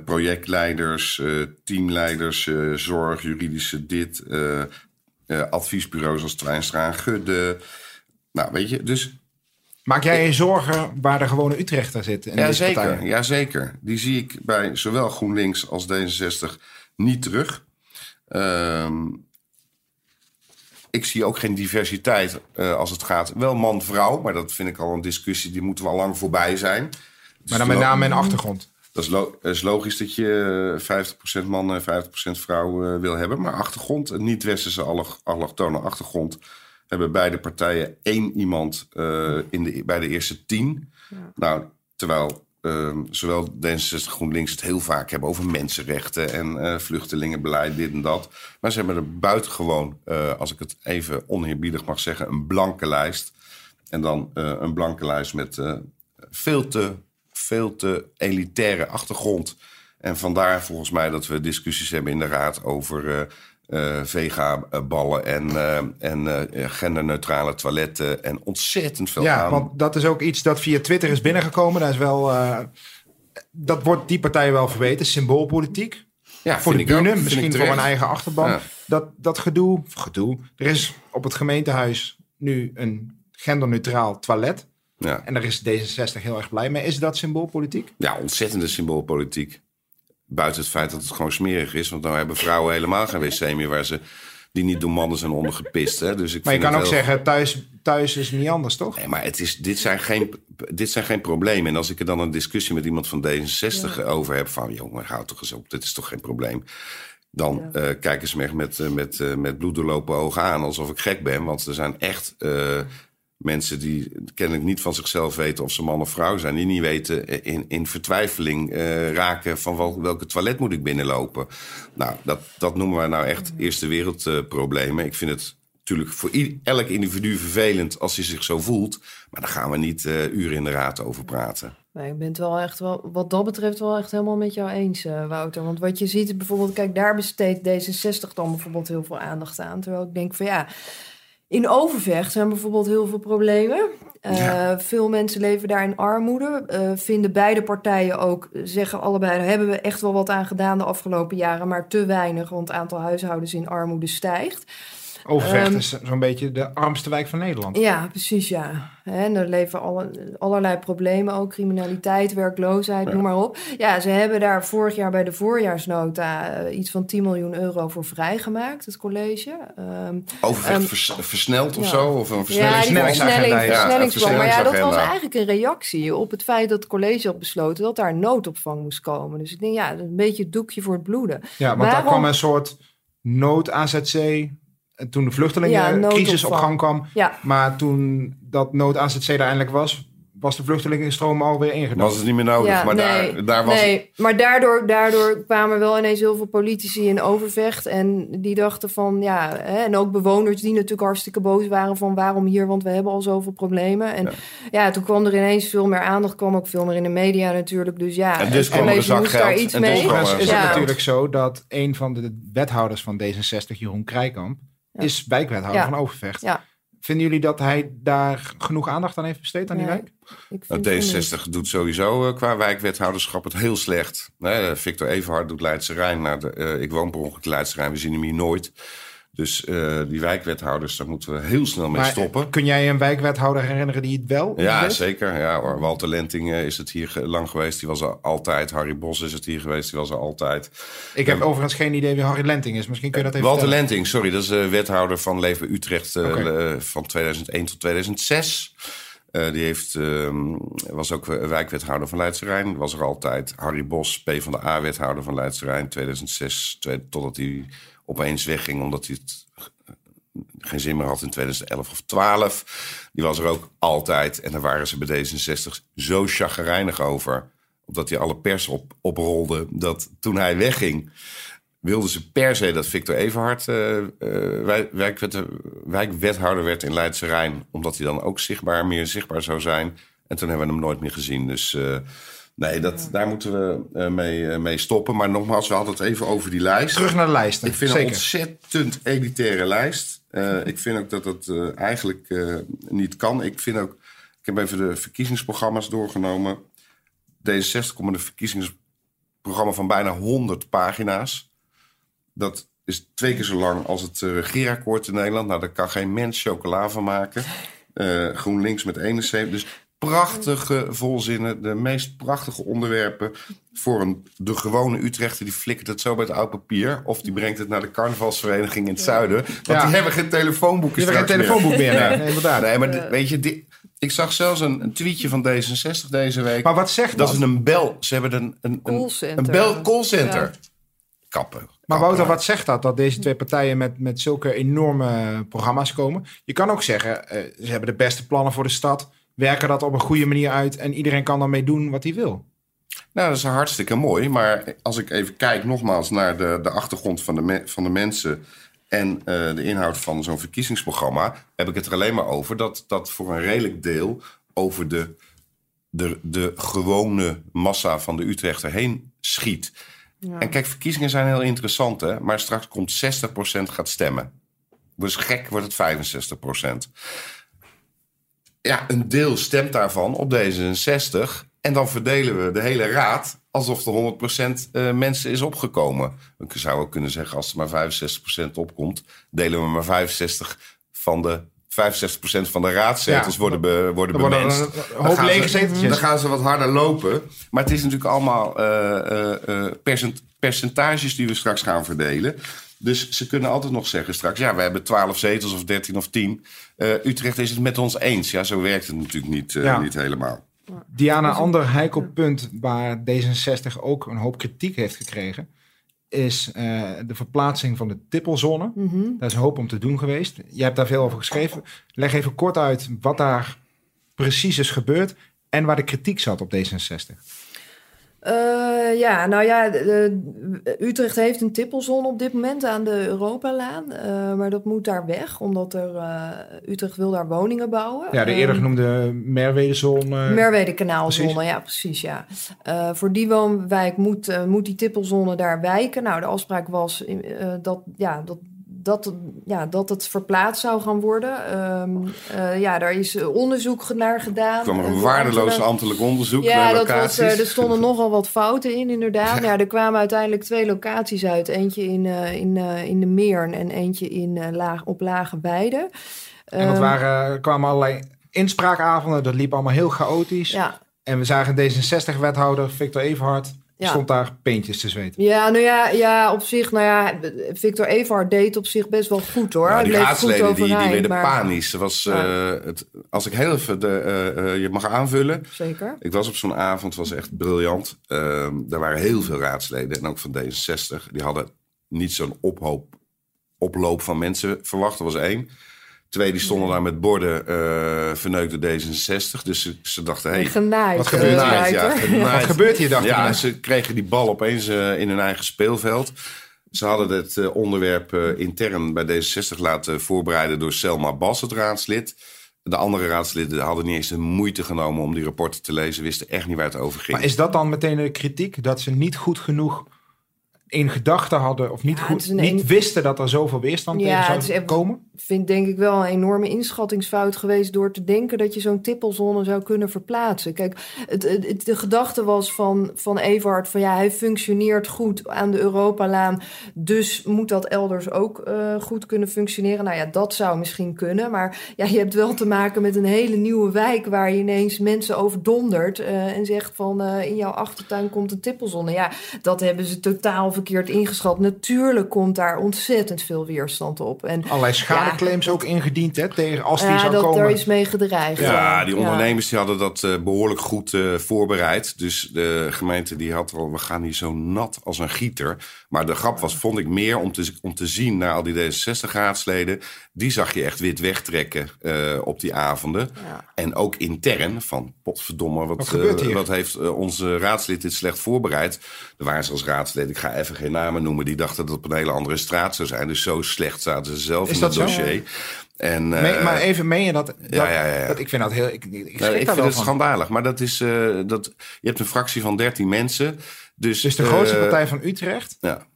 projectleiders, teamleiders, zorg, juridische dit, adviesbureaus als Twijnstra en Gudde. Nou, weet je, dus Maak jij je zorgen waar de gewone Utrechter zit? Ja, zeker, ja, zeker. Die zie ik bij zowel GroenLinks als D66 niet terug. Ehm, ik zie ook geen diversiteit eh, als het gaat. Wel man-vrouw, maar dat vind ik al een discussie die moeten we al lang voorbij zijn. Maar dan met name in de achtergrond. Dat is, lo- is logisch dat je eh, 50% man en 50% vrouw eh, wil hebben. Maar achtergrond, een niet-westerse allo- allochtone achtergrond... hebben beide partijen één iemand eh, in de, bij de eerste tien. Nou, terwijl ehm, zowel D66 GroenLinks het heel vaak hebben over mensenrechten... en eh, vluchtelingenbeleid, dit en dat. Maar ze hebben er buitengewoon, eh, als ik het even oneerbiedig mag zeggen... een blanke lijst. En dan eh, een blanke lijst met veel te veel te elitaire achtergrond. En vandaar volgens mij dat we discussies hebben in de raad over eh vega-ballen en, eh, en eh, genderneutrale toiletten en ontzettend veel Ja, aan. want dat is ook iets dat via Twitter is binnengekomen. Dat is wel... dat wordt die partij wel verweten. Symboolpolitiek. ja, voor de bühne, misschien voor een eigen achterban. Ja. Dat, dat gedoe, gedoe. Er is op het gemeentehuis nu een genderneutraal toilet. Ja. En daar is D66 heel erg blij mee. Is dat symboolpolitiek? ja, ontzettende symboolpolitiek. Buiten het feit dat het gewoon smerig is. Want nou hebben vrouwen helemaal geen wc meer waar ze die niet door mannen zijn ondergepist. Hè? Dus ik Maar je kan ook heel- zeggen, thuis, thuis is niet anders, toch? Nee, maar het is, dit, zijn geen, dit zijn geen problemen. En als ik er dan een discussie met iemand van D66 over heb... van jongen, houd toch eens op, dit is toch geen probleem. dan Ja. eh, kijken ze me echt met, eh, met, eh, met bloeddoorlopen ogen aan, alsof ik gek ben. Want er zijn echt eh, mensen die kennelijk niet van zichzelf weten of ze man of vrouw zijn. Die niet weten eh, in, in vertwijfeling eh, raken van wel, welke toilet moet ik binnenlopen. Nou, dat, dat noemen wij nou echt eerste wereldproblemen. ik vind het natuurlijk voor elk individu vervelend als hij zich zo voelt. Maar daar gaan we niet eh, uren in de raad over praten. Nee, ik ben het wel echt wel, wat dat betreft wel echt helemaal met jou eens, Wouter. Want wat je ziet, bijvoorbeeld, kijk, daar besteedt D66 dan bijvoorbeeld heel veel aandacht aan. Terwijl ik denk van ja, in Overvecht zijn bijvoorbeeld heel veel problemen. Eh, Veel mensen leven daar in armoede. Eh, vinden beide partijen ook, zeggen allebei, daar hebben we echt wel wat aan gedaan de afgelopen jaren, maar te weinig, want het aantal huishoudens in armoede stijgt. Overvecht Ehm, is zo'n beetje de armste wijk van Nederland. Ja, precies, ja. En er leven alle, allerlei problemen, ook criminaliteit, werkloosheid, noem maar op. Ja, ze hebben daar vorig jaar bij de voorjaarsnota eh, iets van 10 miljoen euro voor vrijgemaakt, het college. Ehm, Overvecht Ehm, vers- versneld of ja. zo? Of een ja, versnellingsplan? versnellingsagenda, versnelling, ja. versnellingsplan. Maar ja, dat was eigenlijk een reactie op het feit dat het college had besloten dat daar noodopvang moest komen. Dus ik denk, ja, dat is een beetje het doekje voor het bloeden. Ja, want daar kwam een soort nood-AZC. En toen de Ja, vluchtelingencrisis op gang kwam. Ja, Maar toen dat nood-AZC er eindelijk was, was de vluchtelingenstroom alweer ingedampt. Was het niet meer nodig, Ja, maar nee, daar, daar was nee, maar daardoor, daardoor kwamen wel ineens heel veel politici in overvecht. En die dachten van, ja, hè, en ook bewoners die natuurlijk hartstikke boos waren van waarom hier, want we hebben al zoveel problemen. En ja, toen kwam er ineens veel meer aandacht, kwam ook veel meer in de media natuurlijk. Dus ja, En dus kwam er zak daar iets En dus mee. een is het Ja. natuurlijk zo dat een van de wethouders van D66, Jeroen Krijkamp, is wijkwethouder Ja. van Overvecht. Ja. Vinden jullie dat hij daar genoeg aandacht aan heeft besteed aan die Nee. wijk? Ik Nou. D66 doet sowieso eh, qua wijkwethouderschap het heel slecht. Nee, Victor Everhard doet Leidse Rijn. Nou, de, eh, ik woon per ongeluk in Leidse Rijn, we zien hem hier nooit. Dus eh, die wijkwethouders, daar moeten we heel snel mee Maar stoppen. kun jij een wijkwethouder herinneren die het wel Ja, zeker. Ja, hoor. Walter Lenting eh, is het hier lang geweest. Die was er altijd. Harry Bos is het hier geweest. Die was er altijd. Ik heb overigens geen idee wie Harry Lenting is. Misschien kun je dat even Walter vertellen. Lenting, sorry. Dat is de wethouder van Leven Utrecht eh, eh, van 2001 tot 2006. Eh, die heeft, ehm, was ook eh, wijkwethouder van Leidse Rijn. Was er altijd. Harry Bos, P van de A-wethouder van Leidse Rijn. 2006, twee- totdat hij opeens wegging omdat hij het eh, geen zin meer had in 2011 of 12. Die was er ook altijd. En daar waren ze bij D66 zo chagrijnig over. Omdat hij alle pers op, oprolde. Dat toen hij wegging, wilden ze per se dat Victor Everhard eh, eh, wijk- wijkwet- wijkwethouder werd in Leidse Rijn. Omdat hij dan ook zichtbaar, meer zichtbaar zou zijn. En toen hebben we hem nooit meer gezien. Dus nee, dat, daar moeten we eh, mee, eh, mee stoppen. Maar nogmaals, we hadden het even over die lijst. Terug naar de lijsten. Ik vind het een Zeker. ontzettend elitaire lijst. Eh, ik vind ook dat het eh, eigenlijk eh, niet kan. Ik vind ook, ik heb even de verkiezingsprogramma's doorgenomen. D66 komt met een verkiezingsprogramma van bijna 100 pagina's. Dat is twee keer zo lang als het uh, regeerakkoord in Nederland. Nou, daar kan geen mens chocola van maken. Eh, GroenLinks met 71. Dus prachtige volzinnen, de meest prachtige onderwerpen voor een, de gewone Utrechter. Die flikkert het zo bij het oud papier. Of die brengt het naar de carnavalsvereniging in het zuiden. Want Ja. die hebben geen telefoonboeken Je hebt geen telefoonboek meer. Nee. Nee, inderdaad. Nee, maar weet je, ik zag zelfs een, een tweetje van D66 deze week. Maar wat zegt dat dat? is een bel. Ze hebben een, een, een, bel callcenter. Ja. Kappen. Maar. Wouter, wat zegt dat? Dat deze twee partijen met, met zulke enorme programma's komen? Je kan ook zeggen, eh, ze hebben de beste plannen voor de stad. Werken dat op een goede manier uit. En iedereen kan daarmee doen wat hij wil. Nou, dat is hartstikke mooi. Maar als ik even kijk nogmaals naar de, de achtergrond van de, me- van de mensen... en eh, de inhoud van zo'n verkiezingsprogramma... heb ik het er alleen maar over dat dat voor een redelijk deel... over de, de, de gewone massa van de Utrechter heen schiet. En kijk, verkiezingen zijn heel interessant, hè? Maar straks komt 60% gaat stemmen. Dus gek wordt het 65%. Ja, een deel stemt daarvan op D66. En dan verdelen we de hele raad alsof er 100% eh, mensen is opgekomen. Ik zou ook kunnen zeggen, als er maar 65% opkomt... delen we maar 65 van de... 65% van de raadzetels Ja, worden, be, worden er worden bemenst. een- Dan gaan lege ze-. Dan gaan ze wat harder lopen. Maar het is natuurlijk allemaal eh, eh, percent- percentages die we straks gaan verdelen. Dus ze kunnen altijd nog zeggen straks... ja, we hebben 12 zetels of 13 of 10. Eh, Utrecht is het met ons eens. Ja, zo werkt het natuurlijk niet, eh, Ja. niet helemaal. Diana, een ander heikel punt waar D66 ook een hoop kritiek heeft gekregen... is eh, de verplaatsing van de tippelzone. Mhm. Daar is een hoop om te doen geweest. Je hebt daar veel over geschreven. Leg even kort uit wat daar precies is gebeurd en waar de kritiek zat op D66. Eh, ja, nou ja, de- de- Utrecht heeft een tippelzone op dit moment aan de Europalaan. eh, maar dat moet daar weg, omdat er, eh, Utrecht wil daar woningen bouwen. Ja, de eerder Ehm, genoemde Merwedezone. Merwede-kanaalzone, precies. ja, precies, ja. Voor die woonwijk moet, moet die tippelzone daar wijken. Nou, de afspraak was dat, ja, dat, dat, ja, dat het verplaatst zou gaan worden. Ehm, eh, ja, daar is onderzoek naar gedaan. Er kwam er Eh, een door waardeloos ambtelijk onderzoek Ja, naar dat was, locaties. eh, er stonden nogal wat fouten in, inderdaad. Ja. er kwamen uiteindelijk twee locaties uit. Eentje in, eh, in, eh, in de Meern en eentje in, eh, laag, op Lage Weide. en dat Ehm, waren, er kwamen allerlei inspraakavonden. Dat liep allemaal heel chaotisch. Ja, En we zagen D66-wethouder Victor Everhard. Ja. Stond daar peentjes te zweten. Ja, nou ja, ja, op zich, nou ja, Victor Everhard deed op zich best wel goed hoor. Nou, die raadsleden goed die, die werden maar- panisch. Was, eh, het, als ik heel even de, eh, eh, je mag aanvullen. Zeker. Ik was op zo'n avond, was echt briljant. Ehm er waren heel veel raadsleden en ook van D66. Die hadden niet zo'n ophoop, oploop van mensen verwacht. Er was één. Twee, die stonden daar met borden eh verneukte D66. Dus ze, ze dachten, hé, Hey, genaaid. wat gebeurt eh, hier? Ja. Wat gebeurt hier, dacht Ja, ze kregen die bal opeens eh, in hun eigen speelveld. Ze hadden het eh, onderwerp intern bij D66 laten voorbereiden door Selma Bas, het raadslid. De andere raadsleden hadden niet eens de moeite genomen om die rapporten te lezen, wisten echt niet waar het over ging. Maar is dat dan meteen de kritiek? Dat ze niet goed genoeg in gedachten hadden... of niet, Ja, goed, het een niet een- wisten dat er zoveel weerstand Ja, tegen het zou is echt- komen? vind denk ik wel een enorme inschattingsfout geweest door te denken dat je zo'n tippelzone zou kunnen verplaatsen. Kijk, het, het, het- de gedachte was van, van Everhard van ja, hij functioneert goed aan de Europalaan, dus moet dat elders ook eh, goed kunnen functioneren. Nou ja, dat zou misschien kunnen, maar ja, je hebt wel te maken met een hele nieuwe wijk waar je ineens mensen overdondert eh, en zegt van eh, in jouw achtertuin komt een tippelzone. Ja, dat hebben ze totaal verkeerd ingeschat. Natuurlijk komt daar ontzettend veel weerstand op. En Allerlei schadeclaims ook ingediend hè, tegen als die ja, zou dat, komen. daar is mee gedreigd. Ja, die ondernemers die hadden dat eh, behoorlijk goed eh, voorbereid. Dus de gemeente die had al, we gaan hier zo nat als een gieter. Maar de grap was, vond ik meer om te, om te zien naar al die D66-raadsleden. Die zag je echt wit wegtrekken eh, op die avonden. Ja. En ook intern van, potverdomme, wat, Wat gebeurt hier? wat heeft onze raadslid dit slecht voorbereid. Er waren zelfs raadsleden, ik ga even geen namen noemen, die dachten dat het op een hele andere straat zou zijn. Dus zo slecht zaten ze zelf Is in dat het zo? dossier. En, Me- eh, maar even, meen je dat? dat, ja, ja, ja. dat ik vind dat heel... Ik, ik, schrik ik vind het schandalig. Maar dat is, eh, dat, je hebt een fractie van 13 mensen. Dus, Dus de grootste eh, partij van Utrecht Ja,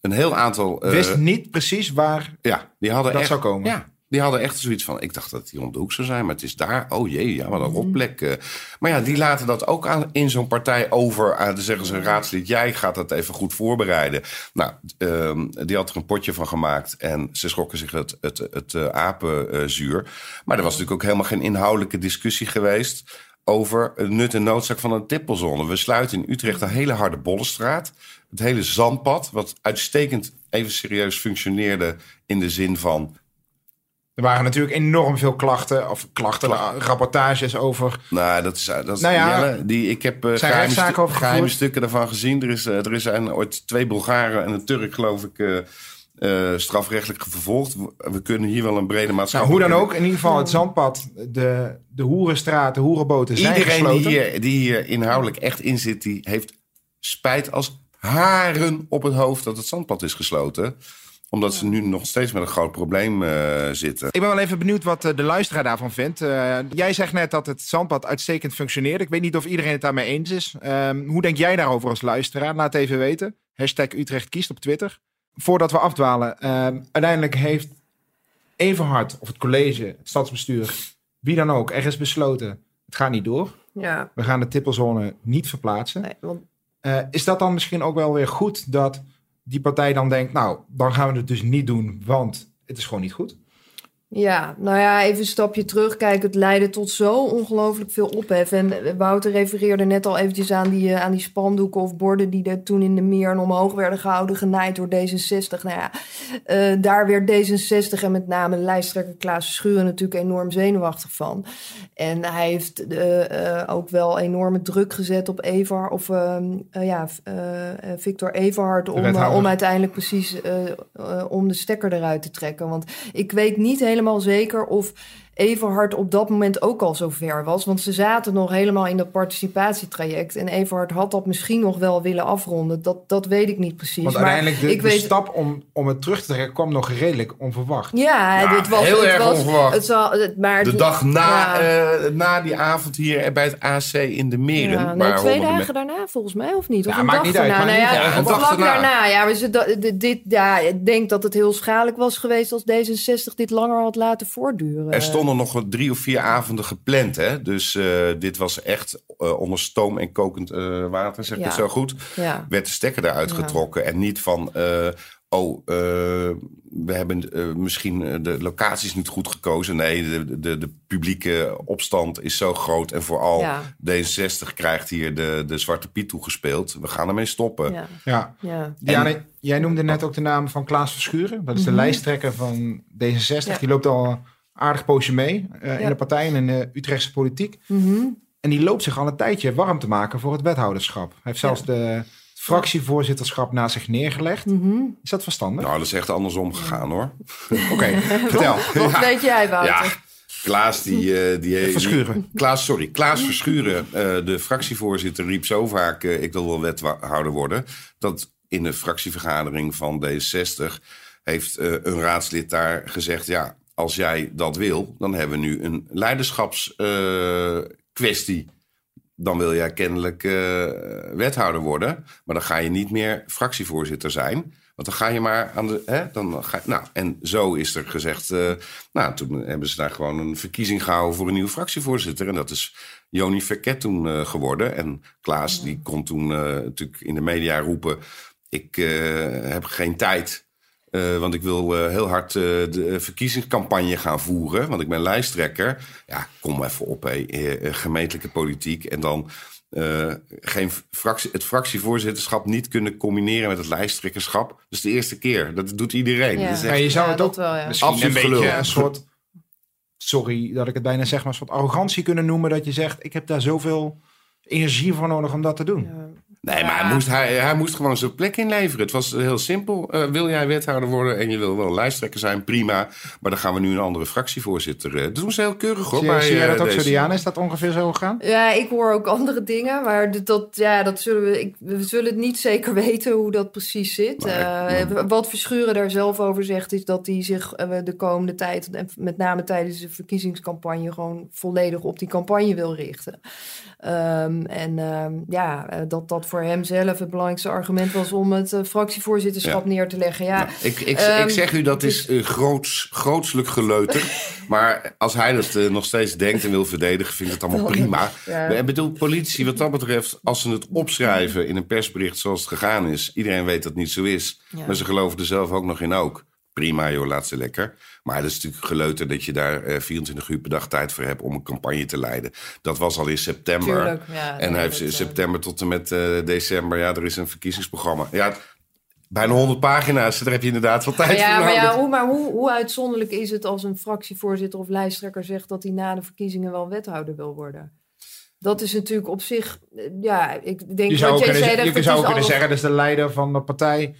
een heel aantal. eh, wist niet precies waar... ja, die hadden dat echt, zou komen. Ja, die hadden echt zoiets van. Ik dacht dat het hier om de hoek zou zijn, maar het is daar. Oh jee, ja, wat een rotplek. eh. Maar ja, die laten dat ook aan, in zo'n partij over. Aan, dan zeggen ze een raadslid, jij gaat dat even goed voorbereiden. Nou, ehm, die had er een potje van gemaakt. En ze schrokken zich het, het, het, eh, apenzuur. Maar er was natuurlijk ook helemaal geen inhoudelijke discussie geweest over het nut en noodzaak van een tippelzone. We sluiten in Utrecht een hele harde bollenstraat. Het hele zandpad, wat uitstekend even serieus functioneerde in de zin van... Er waren natuurlijk enorm veel klachten, of klachten, rapportages over... Nou, dat is, dat is Nou ja, Jelle, die, ik heb zijn geheime, stu- over geheime stukken daarvan gezien. Er, is, eh, er is zijn ooit twee Bulgaren en een Turk, geloof ik, eh, strafrechtelijk vervolgd. We, kunnen hier wel een brede Nou, hoe maatschappelijke... dan ook, in ieder geval het zandpad, de, de hoerenstraat, de hoerenboten zijn Iedereen die hier, die hier inhoudelijk echt in zit, die heeft spijt als haren op het hoofd dat het zandpad is gesloten. Omdat ze nu nog steeds met een groot probleem eh, zitten. Ik ben wel even benieuwd wat eh, de luisteraar daarvan vindt. Eh, jij zegt net dat het zandpad uitstekend functioneert. Ik weet niet of iedereen het daarmee eens is. Ehm, hoe denk jij daarover als luisteraar? Laat even weten. Hashtag Utrecht kiest op Twitter. Voordat we afdwalen. ehm, uiteindelijk heeft Everhard of het college, het stadsbestuur, wie dan ook, er is besloten. Het gaat niet door. Ja, We gaan de tippelzone niet verplaatsen. nee, want Eh, is dat dan misschien ook wel weer goed dat die partij dan denkt, nou, dan gaan we het dus niet doen, want het is gewoon niet goed? Ja, nou ja, even een stapje terug. Kijk, het leidde tot zo ongelooflijk veel ophef. En eh, Wouter refereerde net al eventjes aan die, eh, aan die spandoeken of borden... die er toen in de meer en omhoog werden gehouden, genaaid door D66. Nou ja, eh, daar werd D66 en met name lijsttrekker Klaas Schuren natuurlijk enorm zenuwachtig van. En hij heeft ook wel enorme druk gezet op Evar, of ehm, eh, ja, Victor Everhard... om, om uiteindelijk precies om de stekker eruit te trekken. Want ik weet niet helemaal zeker of Everhard op dat moment ook al zo ver was. Want ze zaten nog helemaal in dat participatietraject. En Everhard had dat misschien nog wel willen afronden. Dat, dat weet ik niet precies. Want maar uiteindelijk de, ik de weet, stap om, om het terug te trekken kwam nog redelijk onverwacht. Ja, Ja, het was heel het erg was, onverwacht. Het zal, het, maar De het- dag na, ja. eh, na die avond hier bij het AC in de Meren. Ja, nee, twee dagen daarna volgens mij, of niet? Of Ja, een maakt dag daarna. Nou ja. Een dag daarna. Ja, we zitten- dit, dit, ja, ik denk dat het heel schadelijk was geweest als D66 dit langer had laten voortduren. Er stonden nog drie of vier avonden gepland. Hè? Dus eh, dit was echt eh, onder stoom en kokend eh, water, zeg ik Ja. het zo goed. Ja. Werd de stekker eruit Ja. getrokken. En niet van, eh, oh, eh, we hebben misschien de locaties niet goed gekozen. Nee, de, de, de publieke opstand is zo groot. En vooral Ja. D66 krijgt hier de, de Zwarte Piet toegespeeld. We gaan ermee stoppen. Ja, Ja. ja. Diana, jij noemde net ook de naam van Klaas Verschuren. Dat is de lijsttrekker van D66. Ja. Die loopt al aardig poosje mee eh, in de partij en in de Utrechtse politiek. Mhm. En die loopt zich al een tijdje warm te maken voor het wethouderschap. Hij heeft zelfs de fractievoorzitterschap naast zich neergelegd. Mhm. Is dat verstandig? Nou, dat is echt andersom gegaan hoor. Oké, vertel. Wat weet jij, Wouter? Ja, Klaas die... eh, die Verschuren. die- Klaas, sorry. Klaas Verschuren, eh, de fractievoorzitter, riep zo vaak... eh, ik wil wel wethouder worden... dat in de fractievergadering van D60 heeft eh, een raadslid daar gezegd... ja, als jij dat wil, dan hebben we nu een leiderschapskwestie. dan wil jij kennelijk eh, wethouder worden... maar dan ga je niet meer fractievoorzitter zijn... Want dan ga je maar aan de. Hè, dan ga, nou, en zo is er gezegd. eh, nou, toen hebben ze daar gewoon een verkiezing gehouden voor een nieuwe fractievoorzitter. En dat is Joni Verket toen eh, geworden. En Klaas, die kon toen natuurlijk in de media roepen: Ik heb geen tijd. Eh, want ik wil eh, heel hard eh, de verkiezingscampagne gaan voeren. Want ik ben lijsttrekker. Ja, kom even op, hé. gemeentelijke politiek. En dan eh, geen fractie, het fractievoorzitterschap niet kunnen combineren met het lijsttrekkerschap. Dat is de eerste keer. Dat doet iedereen. Ja. Dat is Maar echt- je zou Ja, het dat ook wel, ja. misschien Absoluut een beetje een soort... Sorry dat ik het bijna zeg, maar een soort arrogantie kunnen noemen. Dat je zegt, ik heb daar zoveel energie voor nodig om dat te doen. Ja. Nee, maar hij moest, hij, hij moest gewoon zijn plek inleveren. Het was heel simpel. Eh, wil jij wethouder worden en je wil wel lijsttrekker zijn, prima. Maar dan gaan we nu een andere fractievoorzitter. eh, dat doen ze heel keurig hoor. Zie, bij, zie jij dat eh, ook zo, deze. Diana? Is dat ongeveer zo gegaan? Ja, ik hoor ook andere dingen, maar dat, ja, dat zullen we, ik, we zullen het niet zeker weten hoe dat precies zit. Maar Eh, wat Verschuren daar zelf over zegt, is dat hij zich de komende tijd, en met name tijdens de verkiezingscampagne, gewoon volledig op die campagne wil richten. Ehm, en ehm, ja, dat dat voor hem zelf het belangrijkste argument was om het eh, fractievoorzitterschap Ja. neer te leggen. Ja, Nou, ik, ik, Ehm, ik zeg u, dat is uh, groots, grootselijk geleuter. maar als hij dat eh, nog steeds denkt en wil verdedigen, vind ik het allemaal prima. ja. Ik bedoel, politici, wat dat betreft, als ze het opschrijven in een persbericht zoals het gegaan is, iedereen weet dat het niet zo is. Maar ze geloven er zelf ook nog in ook. Prima joh, laat ze lekker. Maar dat is natuurlijk geleuter dat je daar eh, 24 uur per dag tijd voor hebt om een campagne te leiden. Dat was al in september. Tuurlijk, ja, en hij heeft dat, in eh, september tot en met eh, december, ja, er is een verkiezingsprogramma. Ja, bijna 100 pagina's, daar heb je inderdaad wel tijd Maar ja, voor maar, ja, nodig. hoe, maar hoe, hoe uitzonderlijk is het als een fractievoorzitter of lijsttrekker zegt dat hij na de verkiezingen wel wethouder wil worden? Dat is natuurlijk op zich, eh, ja, ik denk Je zou jij zei. je dat zou het kunnen zeggen, dat is de leider van de partij.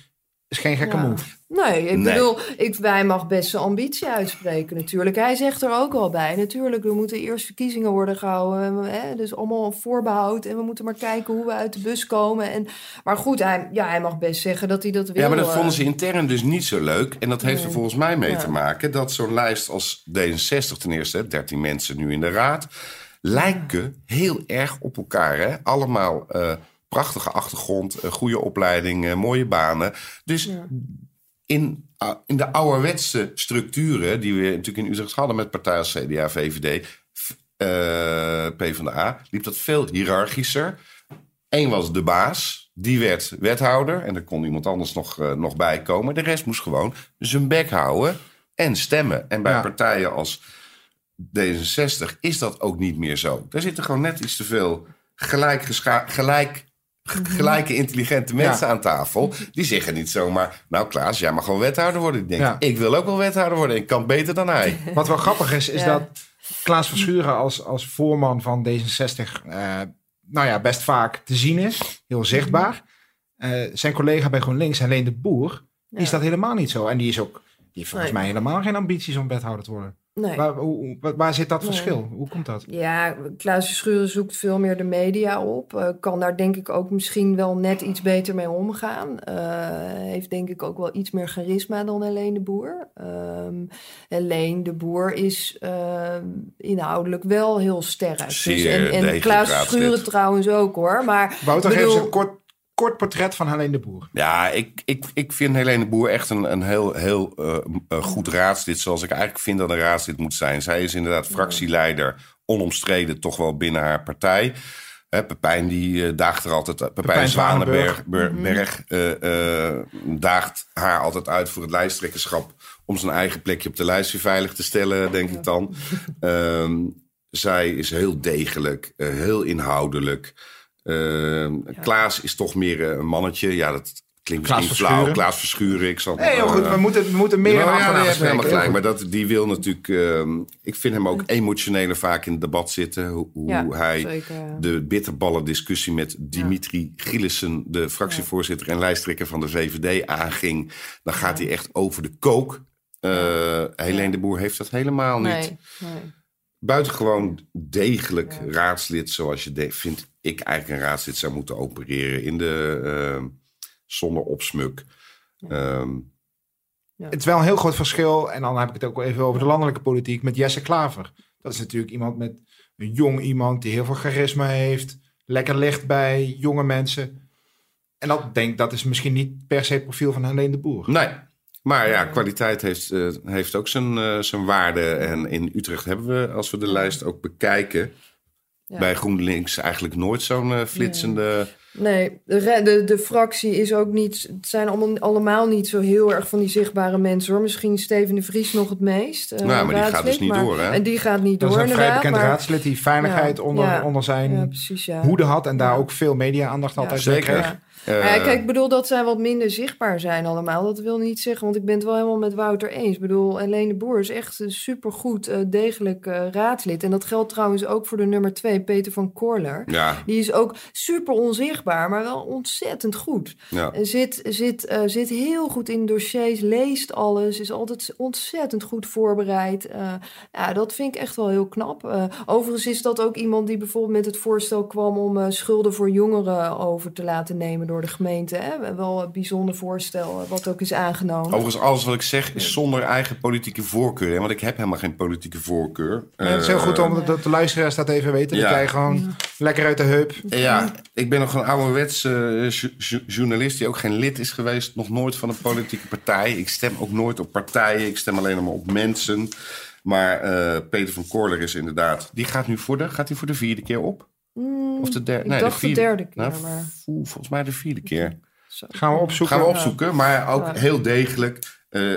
Is geen gekke Ja. move. Nee, ik Nee. bedoel, ik, wij mag best zijn ambitie uitspreken natuurlijk. Hij zegt er ook al bij, natuurlijk, er moeten eerst verkiezingen worden gehouden. Hè, dus allemaal een voorbehoud en we moeten maar kijken hoe we uit de bus komen. En, maar goed, hij, ja, hij mag best zeggen dat hij dat wil. Ja, maar dat vonden ze intern dus niet zo leuk. En dat heeft er volgens mij mee Ja. te maken dat zo'n lijst als D66 ten eerste, hè, 13 mensen nu in de raad, lijken heel erg op elkaar. Hè? Allemaal eh, prachtige achtergrond, eh, goede opleiding, eh, mooie banen. Dus in, ah, in de ouderwetse structuren die we natuurlijk in Utrecht hadden met partijen als CDA, VVD, v- eh, PvdA, liep dat veel hiërarchischer. Eén was de baas, die werd wethouder en er kon iemand anders nog, nog bij komen. De rest moest gewoon zijn bek houden en stemmen. En bij Ja. partijen als D66 is dat ook niet meer zo. Daar zitten gewoon net iets te veel gelijk gelijk, gelijke intelligente mensen aan tafel. Die zeggen niet zomaar, nou Klaas, jij mag gewoon wethouder worden. Ik denk, Ja. ik wil ook wel wethouder worden. Ik kan beter dan hij. Wat wel grappig is, is Ja. dat Klaas Verschuren als, als voorman van D66... eh, nou ja, best vaak te zien is. Heel zichtbaar. Eh, zijn collega bij GroenLinks, Helene de Boer... is dat helemaal niet zo. En die is ook... Die heeft volgens Nee. mij helemaal geen ambities om wethouder te worden. Nee. Waar, hoe, waar, waar zit dat Nee. verschil? Hoe komt dat? Ja, Klaas Schuren zoekt veel meer de media op. Eh, kan daar denk ik ook misschien wel net iets beter mee omgaan. Eh, heeft denk ik ook wel iets meer charisma dan Helene de Boer. Ehm Helene de Boer is eh, inhoudelijk wel heel sterk. Zeer en en Klaas. Schuren trouwens ook hoor. Maar Wouter, geef eens een kort, kort portret van Helene de Boer. Ja, ik, ik, ik vind Helene Boer echt een, een heel, heel eh, eh, goed raadslid. Zoals ik eigenlijk vind dat een raadslid moet zijn. Zij is inderdaad fractieleider, onomstreden toch wel binnen haar partij. Hè, Pepijn die eh, daagt er altijd... Pepijn, Pepijn Zwanenberg. Mhm. Berg, eh, eh, daagt haar altijd uit voor het lijsttrekkerschap... om zijn eigen plekje op de lijst weer veilig te stellen, denk ik dan. Ehm, zij is heel degelijk, eh, heel inhoudelijk... Ehm, Klaas is toch meer eh, een mannetje. Ja, dat klinkt Klaas misschien flauw. Klaas Verschuren. Ik zal Nee, heel goed. We moeten, we moeten meer Nou ja, helemaal gelijk. Maar dat, die wil natuurlijk... ehm, ik vind hem ook emotioneler vaak in het debat zitten. Hoe, hoe Ja, hij zeker, ja. de bitterballen discussie met Dimitri Gillissen... de fractievoorzitter en lijsttrekker van de VVD aanging. Dan gaat hij echt over de kook. Eh Helene de Boer heeft dat helemaal niet. nee, nee. Buitengewoon degelijk raadslid, zoals je de- vindt ik eigenlijk een raadslid zou moeten opereren in de ehm, zonder opsmuk. Ehm, Het is wel een heel groot verschil. En dan heb ik het ook even over de landelijke politiek met Jesse Klaver. Dat is natuurlijk iemand met een jong iemand die heel veel charisma heeft. Lekker ligt bij jonge mensen. En dat denk dat is misschien niet per se het profiel van Helene de Boer. nee, maar ja, kwaliteit heeft, eh, heeft ook zijn, eh, zijn waarde. En in Utrecht hebben we, als we de lijst ook bekijken, Ja. bij GroenLinks eigenlijk nooit zo'n eh, flitsende. Nee, de, de, de fractie is ook niet. Het zijn allemaal, allemaal niet zo heel erg van die zichtbare mensen hoor. Misschien Steven de Vries nog het meest. eh, Nou, maar die gaat dus niet maar- door, hè? En die gaat niet Dat door, is een vrij bekend maar- raadslid die veiligheid Ja, onder, ja. onder zijn Ja, precies, ja. hoede had. En daar Ja. ook veel media-aandacht altijd zeker. Ja. eh, kijk, ik bedoel dat zij wat minder zichtbaar zijn allemaal. Dat wil niet zeggen, want ik ben het wel helemaal met Wouter eens. Ik bedoel, Helene de Boer is echt een supergoed, eh, degelijk eh, raadslid. En dat geldt trouwens ook voor de nummer twee, Peter van Korler. ja, Die is ook super onzichtbaar, maar wel ontzettend goed. ja. En Zit, zit, zit heel goed in dossiers, leest alles, is altijd ontzettend goed voorbereid. Ja, dat vind ik echt wel heel knap. Overigens is dat ook iemand die bijvoorbeeld met het voorstel kwam om schulden voor jongeren over te laten nemen door de gemeente. Hè? Wel een bijzonder voorstel, eh, wat ook is aangenomen. Overigens, alles wat ik zeg is zonder eigen politieke voorkeur. Hè? Want ik heb helemaal geen politieke voorkeur. Ja, het is heel goed Eh, om dat de luisteraars dat even weten. Dat Ja. jij gewoon lekker uit de heup. Ja, ik ben nog een ouderwets eh, journalist die ook geen lid is geweest. Nog nooit van een politieke partij. Ik stem ook nooit op partijen. Ik stem alleen maar op mensen. Maar eh, Peter van Korler is inderdaad... Die gaat nu voor de, gaat hij voor de vierde keer op? Of de derde? Mm, ik dacht de derde keer, Nou, maar- oeh, volgens mij de vierde keer. Zo. Gaan we opzoeken. Gaan we opzoeken, maar ook Ja. heel degelijk. eh,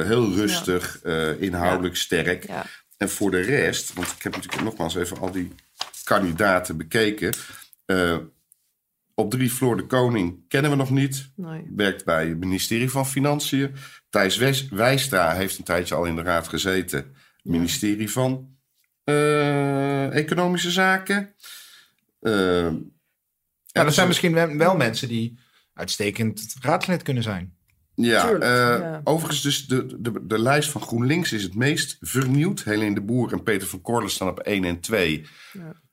eh, Heel rustig, eh, inhoudelijk sterk. Ja. En voor de rest, want ik heb natuurlijk nogmaals even al die kandidaten bekeken. Eh, op drie Floor de Koning kennen we nog niet. Nee. Werkt bij het ministerie van Financiën. Thijs Wijstra heeft een tijdje al in de raad gezeten. Ministerie van eh, Economische Zaken. Ja, en er zijn misschien wel, mensen die uitstekend raadslid kunnen zijn. Ja, Tuurlijk, eh, ja. overigens dus de, de, de lijst van GroenLinks is het meest vernieuwd. Helene de Boer en Peter van Korlen staan op 1 en 2.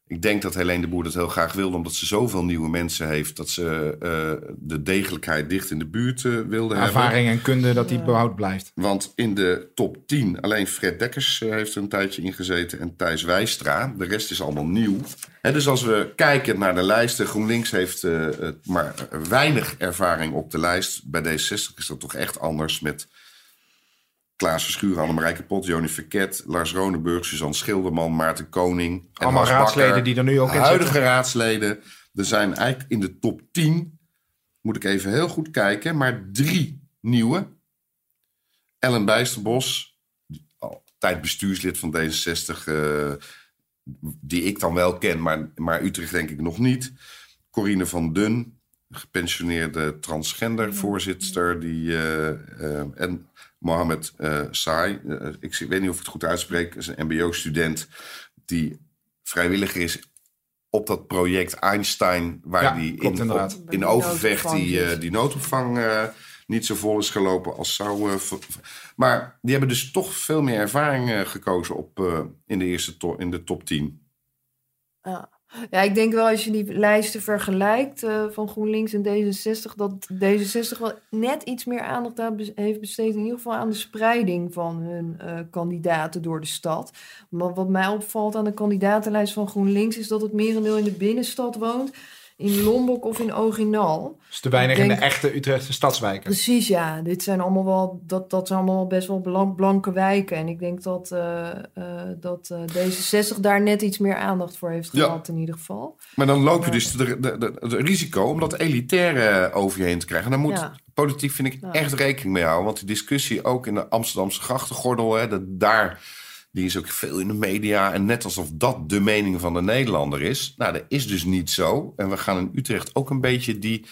Ik denk dat Helene de Boer dat heel graag wilde... omdat ze zoveel nieuwe mensen heeft... dat ze eh, de degelijkheid dicht in de buurt eh, wilde hebben. Ervaring en kunde dat die behoud blijft. Want in de top 10 alleen Fred Dekkers eh, heeft er een tijdje in gezeten... en Thijs Wijstra. De rest is allemaal nieuw. Hè, dus als we kijken naar de lijsten... GroenLinks heeft eh, maar weinig ervaring op de lijst. Bij D66 is dat toch echt anders met... Klaas Verschuren, Annemarijke Pot, Joni Verket, Lars Ronenburg, Suzanne Schilderman, Maarten Koning. en Allemaal Hans raadsleden Bakker. die er nu ook in Huidige zitten. raadsleden. Er zijn eigenlijk in de top 10, moet ik even heel goed kijken, maar drie nieuwe. Ellen Bijsterbos, tijd bestuurslid van D66, eh, die ik dan wel ken, maar, maar Utrecht denk ik nog niet. Corine van Dun, gepensioneerde transgender voorzitter, die, eh, eh, en Mohamed uh, Saai, eh, ik weet niet of ik het goed uitspreek, is een MBO-student die vrijwilliger is op dat project Einstein, waar Ja, die klopt in, inderdaad. op- in Overvecht die, eh, die noodopvang eh, niet zo vol is gelopen als zou. eh, maar die hebben dus toch veel meer ervaring eh, gekozen op, eh, in, de eerste to- in de top 10. Ja. Ja, ik denk wel als je die lijsten vergelijkt eh, van GroenLinks en D66, dat D66 wel net iets meer aandacht aan heeft besteed, in ieder geval aan de spreiding van hun eh, kandidaten door de stad. Maar wat mij opvalt aan de kandidatenlijst van GroenLinks is dat het merendeel in de binnenstad woont, in Lombok of in Oginal. Dus te weinig in de echte Utrechtse stadswijken. Precies, ja. Dit zijn allemaal wel, dat, dat zijn allemaal wel best wel blan- blanke wijken. En ik denk dat, eh, eh, dat eh, D66 daar net iets meer aandacht voor heeft Ja. gehad, in ieder geval. Maar dan loop je dus het risico om dat elitaire over je heen te krijgen. En daar moet Ja. politiek, vind ik, Ja. echt rekening mee houden. Want die discussie ook in de Amsterdamse grachtengordel, hè, dat daar, die is ook veel in de media. En net alsof dat de mening van de Nederlander is. Nou, dat is dus niet zo. En we gaan in Utrecht ook een beetje die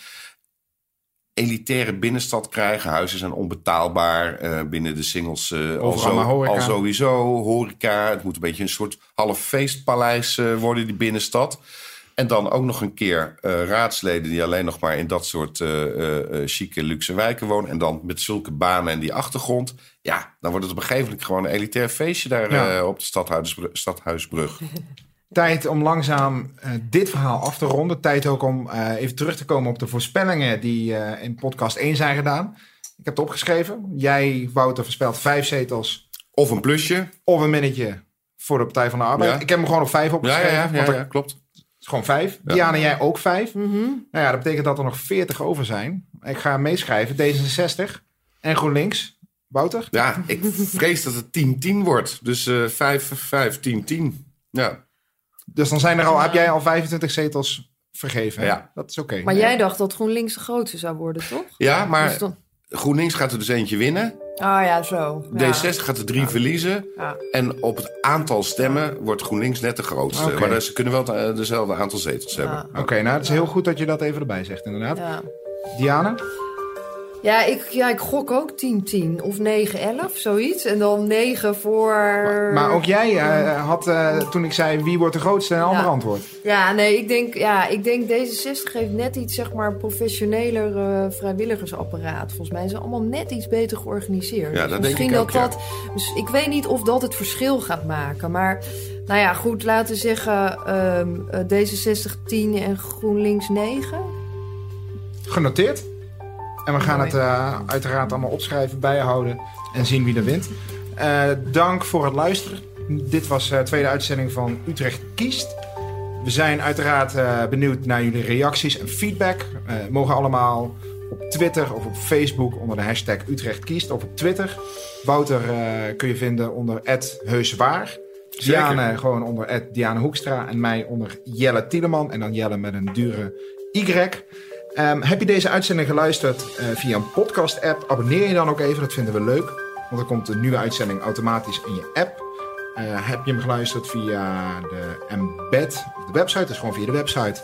elitaire binnenstad krijgen. Huizen zijn onbetaalbaar eh, binnen de singles. eh, al, zo, al sowieso. Horeca. Het moet een beetje een soort half feestpaleis eh, worden, die binnenstad. En dan ook nog een keer eh, raadsleden die alleen nog maar in dat soort eh eh, chique, luxe wijken wonen. En dan met zulke banen en die achtergrond. Ja, dan wordt het op een gegeven moment gewoon een elitair feestje daar Ja. op de Stadhuisbrug. Stadhuisbrug. Tijd om langzaam dit verhaal af te ronden. Tijd ook om even terug te komen op de voorspellingen die in podcast 1 zijn gedaan. Ik heb het opgeschreven. Jij, Wouter, voorspelt vijf zetels Of een plusje. of een minnetje voor de Partij van de Arbeid. Ja. Ik heb hem gewoon op vijf opgeschreven. ja, ja, ja, ja, klopt. Is gewoon vijf. Ja. Diana, jij ook vijf. Mhm. Nou ja, dat betekent dat er nog 40 over zijn. Ik ga meeschrijven. D66 en GroenLinks. Wouter? Ja, ik vrees dat het 10-10 wordt. Dus eh 5, 5, 10, 10. Ja. Dus dan zijn er al, heb jij al 25 zetels vergeven. Ja. Dat is oké. Maar jij dacht dat GroenLinks de grootste zou worden, toch? ja, maar Dus dan- GroenLinks gaat er dus eentje winnen. Ah ja, zo. Ja. D60 gaat er drie verliezen. Ja. En op het aantal stemmen wordt GroenLinks net de grootste. Maar ze kunnen wel dezelfde aantal zetels hebben. Oké, nou het is heel goed dat je dat even erbij zegt inderdaad. Ja. Diana? Ja, ik, ja, ik gok ook 10-10 of 9-11, zoiets. En dan 9 voor... Maar ook jij eh, had eh, toen ik zei wie wordt de grootste een ander antwoord. Ja, nee, ik denk, ja, ik denk D66 heeft net iets, zeg maar, professioneler eh, vrijwilligersapparaat. Volgens mij zijn ze allemaal net iets beter georganiseerd. Ja, Dus dat denk misschien ik ook, dat dat, dus ik weet niet of dat het verschil gaat maken. Maar, nou ja, goed, laten we zeggen ehm, eh, D66 10 en GroenLinks 9. Genoteerd. En we gaan het eh, uiteraard allemaal opschrijven, bijhouden en zien wie er wint. Eh, dank voor het luisteren. Dit was de tweede uitzending van Utrecht Kiest. We zijn uiteraard eh, benieuwd naar jullie reacties en feedback. Eh, mogen allemaal op Twitter of op Facebook onder de hashtag Utrecht Kiest of op Twitter. Wouter eh, kun je vinden onder heuswaar. Diane gewoon onder Diane Hoekstra en mij onder Jelle Tieleman. En dan Jelle met een dure Y. Ehm, heb je deze uitzending geluisterd eh, via een podcast-app? Abonneer je dan ook even, dat vinden we leuk. Want dan komt de nieuwe uitzending automatisch in je app. Eh, heb je hem geluisterd via de embed de website, dus gewoon via de website.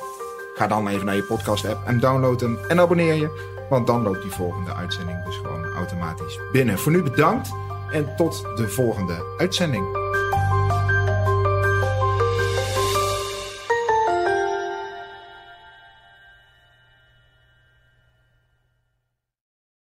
Ga dan even naar je podcast-app en download hem en abonneer je. Want dan loopt die volgende uitzending dus gewoon automatisch binnen. Voor nu bedankt en tot de volgende uitzending.